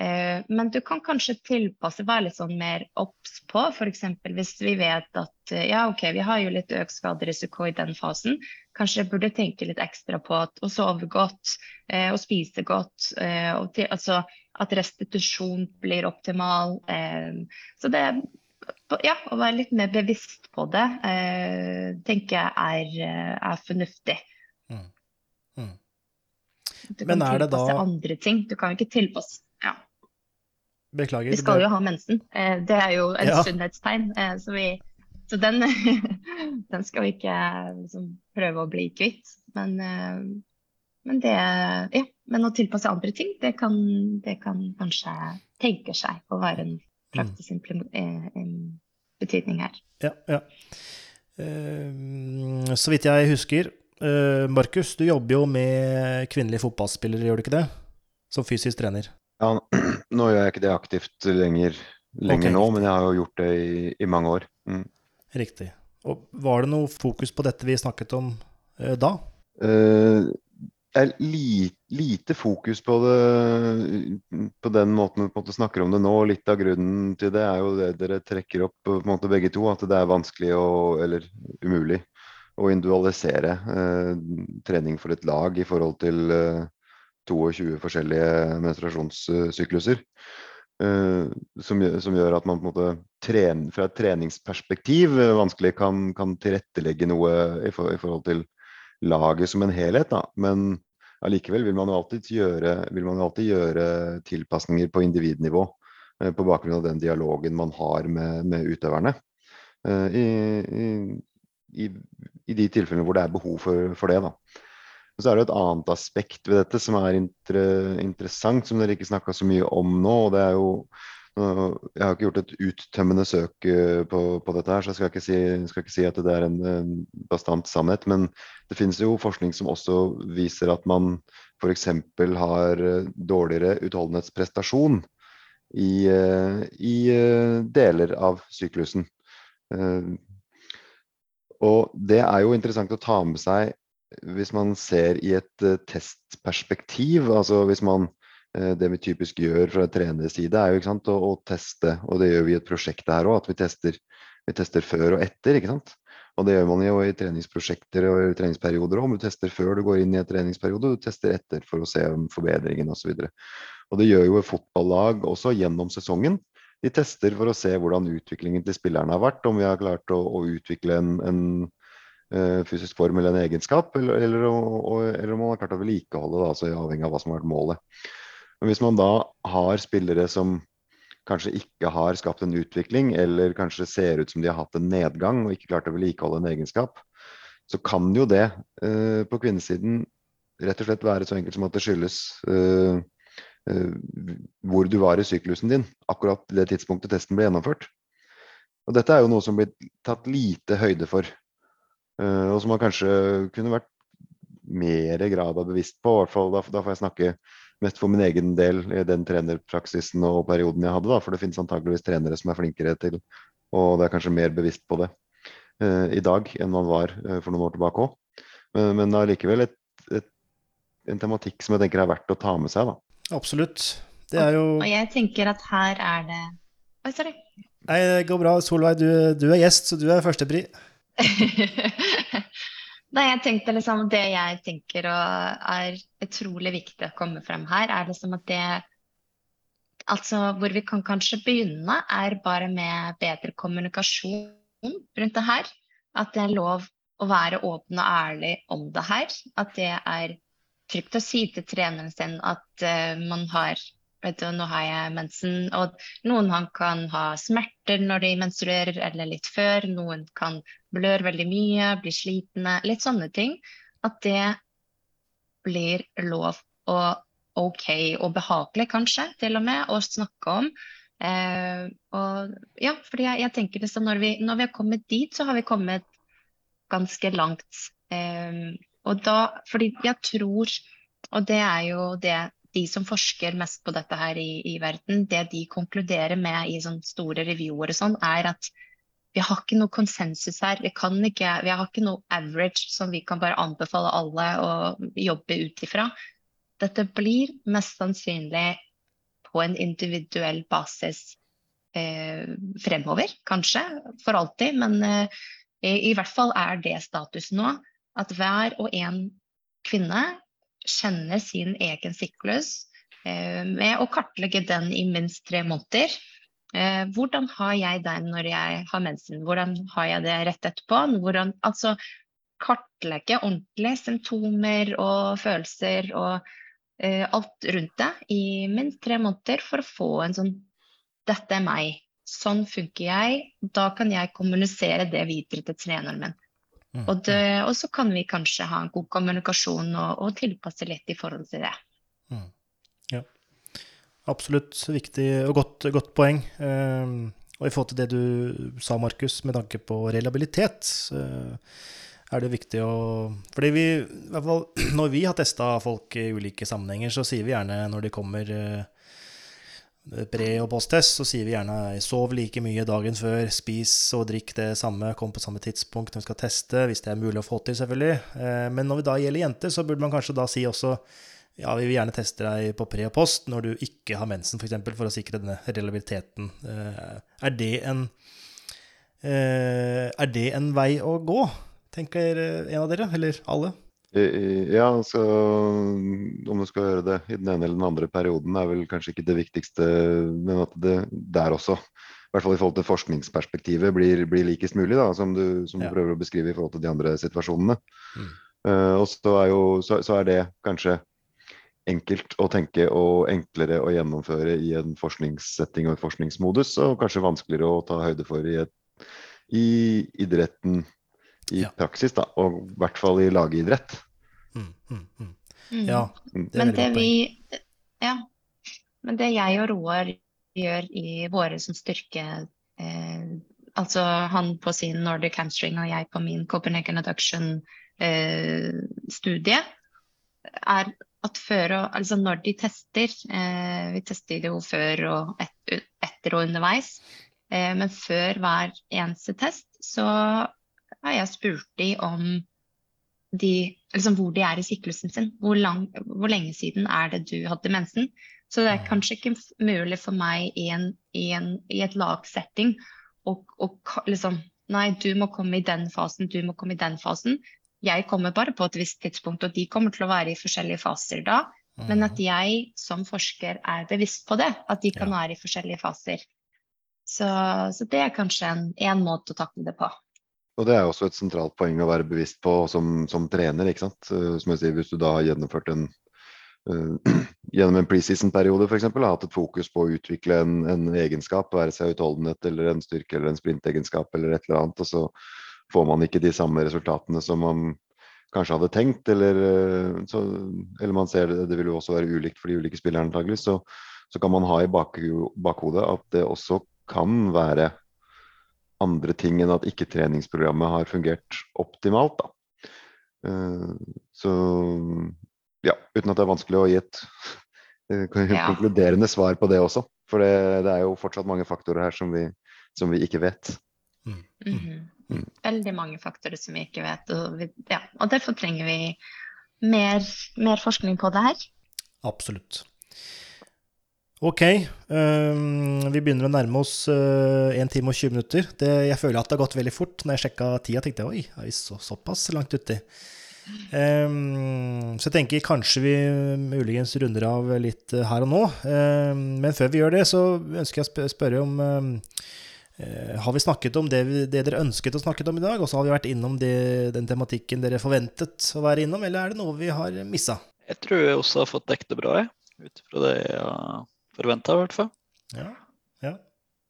Eh, men du kan kanskje tilpasse, være litt sånn mer obs på. F.eks. hvis vi vet at eh, ja, ok, vi har jo litt økt skaderisiko i den fasen. Kanskje jeg burde tenke litt ekstra på at, å sove godt eh, og spise godt. Og til, altså at restitusjon blir optimal. Så det ja, å være litt mer bevisst på det tenker jeg er, er fornuftig. Mm. Mm. Du kan tilpasse da... andre ting. Du kan ikke tilpasse Beklager. Vi skal jo ha mensen. Eh, det er jo en ja. sunnhetstegn. Eh, så, vi, så den, den, skal vi ikke liksom, prøve å bli kvitt. Men, eh, men, det Ja. Men å tilpasse andre ting, det kan, det kan kanskje tenke seg å være en praktisk mm. betydning her. Ja, ja. Så vidt jeg husker, Markus, du jobber jo med kvinnelige fotballspillere, gjør du ikke det? Som fysisk trener? Ja, nå gjør jeg ikke det aktivt lenger, lenger okay. nå, men jeg har jo gjort det i, i mange år. Mm. Riktig. Og Var det noe fokus på dette vi snakket om eh, da? Eh, er li, lite fokus på det på den måten vi på måte snakker om det nå. Litt av grunnen til det er jo det dere trekker opp på en måte begge to, at det er vanskelig å, eller umulig å individualisere eh, trening for et lag i forhold til eh, 22 forskjellige menstruasjonssykluser. Uh, som, som, gjør at man på en måte tren, fra et treningsperspektiv uh, vanskelig kan, kan, tilrettelegge noe i, for, i, forhold til laget som en helhet. Da. Men allikevel vil man jo alltid gjøre, alltid gjøre tilpasninger på individnivå uh, på bakgrunn av den dialogen man har med, med utøverne. I, i, i, de tilfellene hvor det er behov for, for det. Da. Og så er det et annet aspekt ved dette som er inter interessant, som dere ikke snakka så mye om nå. og det er jo jeg har ikke gjort et uttømmende søk eh, på, på dette, her, så jeg skal ikke, si, skal ikke si at det er en, en, bastant sannhet. Men det finnes jo forskning som også viser at man f.eks. har eh, dårligere utholdenhetsprestasjon i, eh, i deler av syklusen. Og det er jo interessant å ta med seg hvis man ser i et uh, testperspektiv, altså hvis man uh, Det vi typisk gjør fra treners side, er jo sant, å, å, teste, og det gjør vi i et prosjekt her òg, at vi tester, vi tester, før og etter. ikke sant? Og det gjør man jo i treningsprosjekter og i treningsperioder òg. Du tester før du går inn i en treningsperiode, du tester etter for å se om forbedringen osv. Og, og det gjør jo et fotballag også gjennom sesongen. De tester for å se hvordan utviklingen til spillerne har vært, om vi har klart å, å utvikle en, en Eh, fysisk form eller en egenskap, eller, eller, eller om man har klart å vedlikeholde det, altså avhengig av hva som har vært målet. Men hvis man da har spillere som kanskje ikke har skapt en utvikling, eller kanskje ser ut som de har hatt en nedgang og ikke klart å vedlikeholde en egenskap, så kan jo det eh, på kvinnesiden rett og slett være så enkelt som at det skyldes eh, eh, hvor du var i syklusen din akkurat det tidspunktet testen ble gjennomført. Og dette er jo noe som blir tatt lite høyde for og som man kanskje kunne vært mer grad av bevisst på. hvert fall da, da, får jeg snakke mest for min egen del i den trenerpraksisen og perioden jeg hadde. Da, for det finnes antakeligvis trenere som er flinkere til, og det er kanskje mer bevisst på det uh, i dag enn man var uh, for noen år tilbake òg. Men, men allikevel et, et, en tematikk som jeg tenker er verdt å ta med seg. da. Absolutt. Det er jo Og jeg tenker at her er det Oi, sorry. Nei, det går bra. Solveig, du, du er gjest, så du er førstepri. Nei, jeg tenkte liksom Det jeg tenker er utrolig viktig å komme frem her, er liksom at det Altså hvor vi kan kanskje begynne, er bare med bedre kommunikasjon rundt det her. At det er lov å være åpen og ærlig om det her. At det er trygt å si til treneren sin at uh, man har vet du, nå har jeg mensen. Og noen kan ha smerter når de menstruerer, eller litt før. Noen kan blør veldig mye, blir slitne. Litt sånne ting. At det blir lov og OK og behagelig, kanskje, til og med, å snakke om. Eh, og ja, fordi jeg, jeg tenker liksom når vi, når vi, har kommet dit, så har vi kommet ganske langt. Eh, og da, fordi jeg tror, og det er jo det de som forsker mest på dette her i, i verden, det de konkluderer med i sånne store reviewer og sånn, er at vi har ikke noe konsensus her. Vi, ikke, vi, har ikke noe average som vi kan bare anbefale alle å jobbe ut ifra. Dette blir mest sannsynlig på en individuell basis eh, fremover, kanskje. For alltid. Men eh, i, hvert fall er det status nå. At hver og en kvinne kjenner sin egen syklus eh, med å kartlegge den i minst tre måneder. Eh, hvordan har jeg den når jeg har mensen? Hvordan har jeg det rett etterpå? Hvordan, altså kartlegge ordentlig symptomer og følelser og eh, alt rundt det i minst tre måneder for å få en sånn Dette er meg. Sånn funker jeg. Da kan jeg kommunisere det videre til treneren min. Mm, og, det, mm. og, så kan vi kanskje ha en god kommunikasjon og, og tilpasse litt i forhold til det. Absolutt viktig og godt, godt poeng. Um, og i forhold til det du sa, Markus, med tanke på reliabilitet, er det viktig å Fordi vi, i hvert fall når vi har testa folk i ulike sammenhenger, så sier vi gjerne når de kommer bred- pre- og posttest, så sier vi gjerne sov like mye dagen før, spis og drikk det samme, kom på samme tidspunkt når vi skal teste, hvis det er mulig å få til, selvfølgelig. Eh, Men når det da gjelder jenter, så burde man kanskje da si også ja, vi vil gjerne teste deg på pre og post når du ikke har mensen, f.eks., for, eksempel, for å sikre denne reliabiliteten. Eh, Er det en eh, Er det en vei å gå, tenker en av dere, eller alle? Ja, altså om du skal gjøre det i den ene eller den andre perioden er vel kanskje ikke det viktigste, men at det der også, i hvert fall i forhold til forskningsperspektivet, blir, blir likest mulig, da, som du, som du Ja. prøver å beskrive i forhold til de andre situasjonene. Mm. Uh, og så er, jo, så, så er det kanskje enkelt å tenke og enklere å gjennomføre i en forskningssetting og et forskningsmodus, og kanskje vanskeligere å ta høyde for i, et, i idretten i Ja. praksis, da, og i hvert fall i lagidrett. Mm, mm, mm. Mm. Ja, Mm. det er Men det vi Ja. Men det jeg og Roar gjør i våre som styrke eh, Altså han på sin Nordic hamstring og jeg på min Copenhagen adduction eh, studie, er at før og Altså når de tester eh, Vi tester det jo før og et, etter og underveis. Eh, men før hver eneste test så har jeg spurt de om de, liksom hvor de er i syklusen sin. Hvor, lang, hvor lenge siden er det du hadde mensen? Så det er kanskje ikke mulig for meg i, en, i, en, i et lagsetting å liksom Nei, du må komme i den fasen, du må komme i den fasen. Jeg kommer bare på et visst tidspunkt, og de kommer til å være i forskjellige faser da. Men at jeg som forsker er bevisst på det, at de kan Ja. være i forskjellige faser. Så, så det er kanskje en, en måte å takle det på. Og det er også et sentralt poeng å være bevisst på som, som trener. ikke sant? Eh, Som jeg sier, Hvis du da har gjennomført en uh, gjennom en preseason-periode f.eks. har hatt et fokus på å utvikle en, en egenskap, være seg utholdenhet eller en styrke eller en sprintegenskap eller et eller annet, og så får man ikke de samme resultatene som man kanskje hadde tenkt, eller, eh, så, eller man ser det, det vil jo også være ulikt for de ulike spillerne antagelig, så, så kan man ha i bak, bakhodet at det også kan være andre ting enn at ikke treningsprogrammet har fungert optimalt. Da. Eh, Så ja, uten at det er vanskelig å gi et eh, Ja. konkluderende svar på det også. For det, det er jo fortsatt mange faktorer her som vi, som vi ikke vet. Mm. Mm. Veldig mange faktorer som vi ikke vet. Og, vi, ja, og derfor trenger vi mer, mer forskning på det her. Absolutt. Ok, um, vi begynner å nærme oss uh, 1 time og 20 minutter. Det, jeg føler at det har gått veldig fort. Når jeg sjekka tida, tenkte jeg oi, er vi så, såpass langt uti? Um, så jeg tenker kanskje vi muligens runder av litt øh, her og nå. Um, men før vi gjør det, så ønsker jeg å sp- spørre om eh, Har vi snakket om det, vi- det dere ønsket å snakke om i dag? Og så har vi vært innom det, den tematikken dere forventet å være innom, eller er det noe vi har missa? Jeg tror jeg også har fått dekket det bra, jeg. Ut fra det jeg har forventa, i hvert fall. Ja. ja.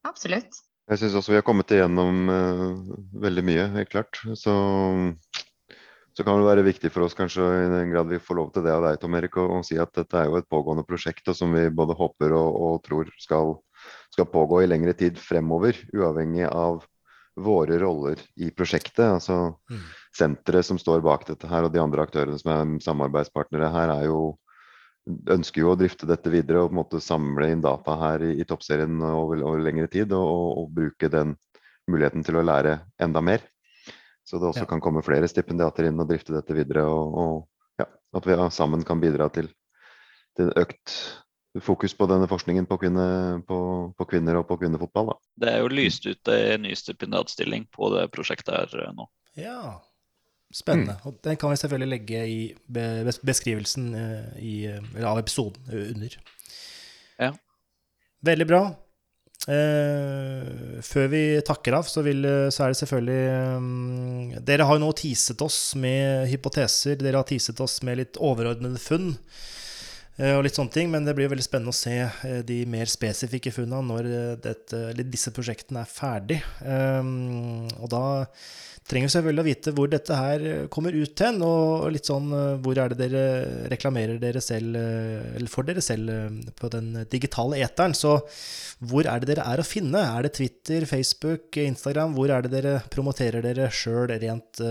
Absolutt. Jeg syns også vi har kommet igjennom uh, veldig mye, helt klart. Så, så kan det være viktig for oss kanskje, i den grad vi får lov til det av deg, Tom Erik, å, å si at dette er jo et pågående prosjekt og som vi både håper og, og tror skal, skal pågå i lengre tid fremover, uavhengig av våre roller i prosjektet. Altså Mm. senteret som står bak dette her, og de andre aktørene som er samarbeidspartnere her, er jo ønsker jo å drifte dette videre og på en måte samle inn data her i, i toppserien over, over lengre tid, og, og, og bruke den muligheten til å lære enda mer. Så det også Ja. kan komme flere stipendiater inn og drifte dette videre, og, og ja, at vi sammen kan bidra til, til økt fokus på denne forskningen på, kvinne, på, på kvinner og på kvinnefotball. Da. Det er jo lyst ut en ny stipendiatstilling på det prosjektet her eh, nå. Ja, spennende. Og den kan vi selvfølgelig legge i beskrivelsen eh, i, eller av episoden eh, under. Ja. Veldig bra. Eh, før vi takker av, så, vil, så er det selvfølgelig um, Dere har jo nå teaset oss med hypoteser. Dere har teaset oss med litt overordnede funn. Eh, Og litt sånne ting, Men det blir veldig spennende å se eh, de mer spesifikke funnene når eh, dette, disse prosjektene er ferdig. Um, og da trenger vi selvfølgelig å vite hvor dette her kommer ut hen, og litt sånn hvor er det dere reklamerer dere selv, eller for dere selv, på den digitale eteren. Så hvor er det dere er å finne? Er det Twitter, Facebook, Instagram? Hvor er det dere promoterer dere sjøl rent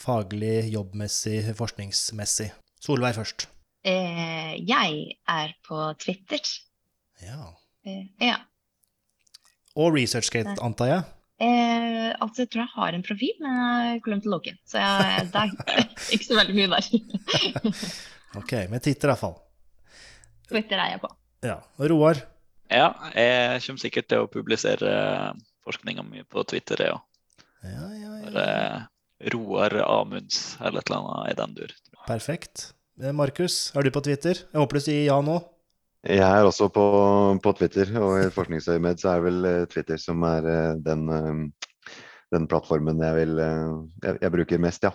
faglig, jobbmessig, forskningsmessig? Solveig først. Eh, jeg er på Twitter. Ja. Og ResearchGate, antar jeg? Eh, altså, jeg tror jeg har en profil, men jeg har glemt å logge. Så jeg, det er ikke så veldig mye der. Ok, med Twitter iallfall. Twitter er jeg på. Ja. Og Roar? Ja, jeg kommer sikkert til å publisere forskninga mi på Twitter, jeg òg. Ja, ja, ja. Roar Amunds eller et eller annet i den dur. Perfekt. Eh, Markus, er du på Twitter? Jeg håper du sier ja nå. Jeg er også på, på Twitter, og i forskningsøyemed så er vel eh, Twitter som er eh, den, den plattformen jeg vil jeg, jeg bruker mest, ja.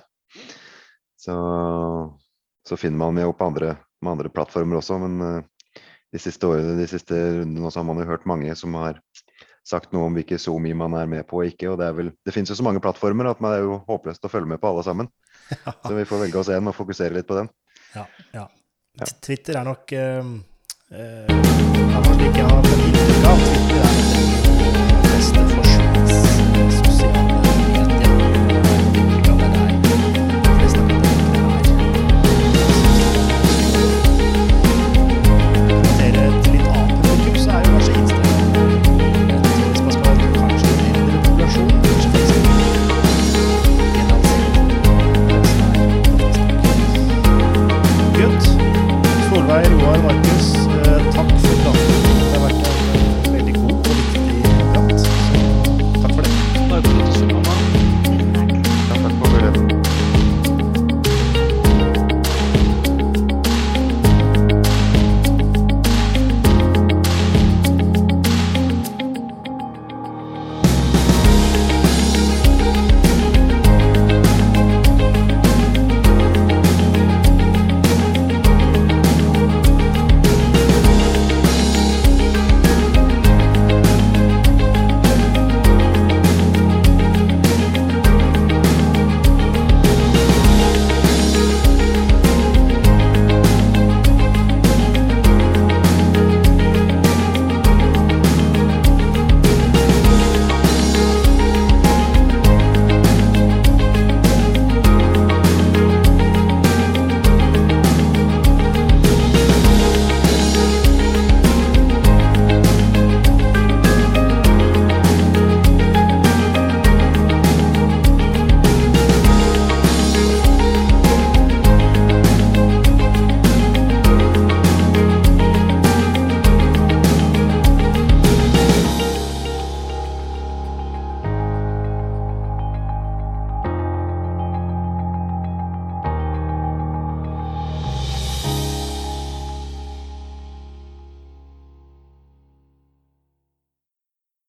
Så, så finner man meg jo på andre, med andre plattformer også, men de siste årene, de siste rundene også har man jo hørt mange som har sagt noe om hvilke SoMe man er med på og ikke, og det er vel Det finnes jo så mange plattformer at man er jo håpløst å følge med på alle sammen. Så vi får velge oss en og fokusere litt på den. Ja, ja. Twitter er nok Jeg har faktisk ikke hatt eh, eh, Twitter er det beste forskningssosiale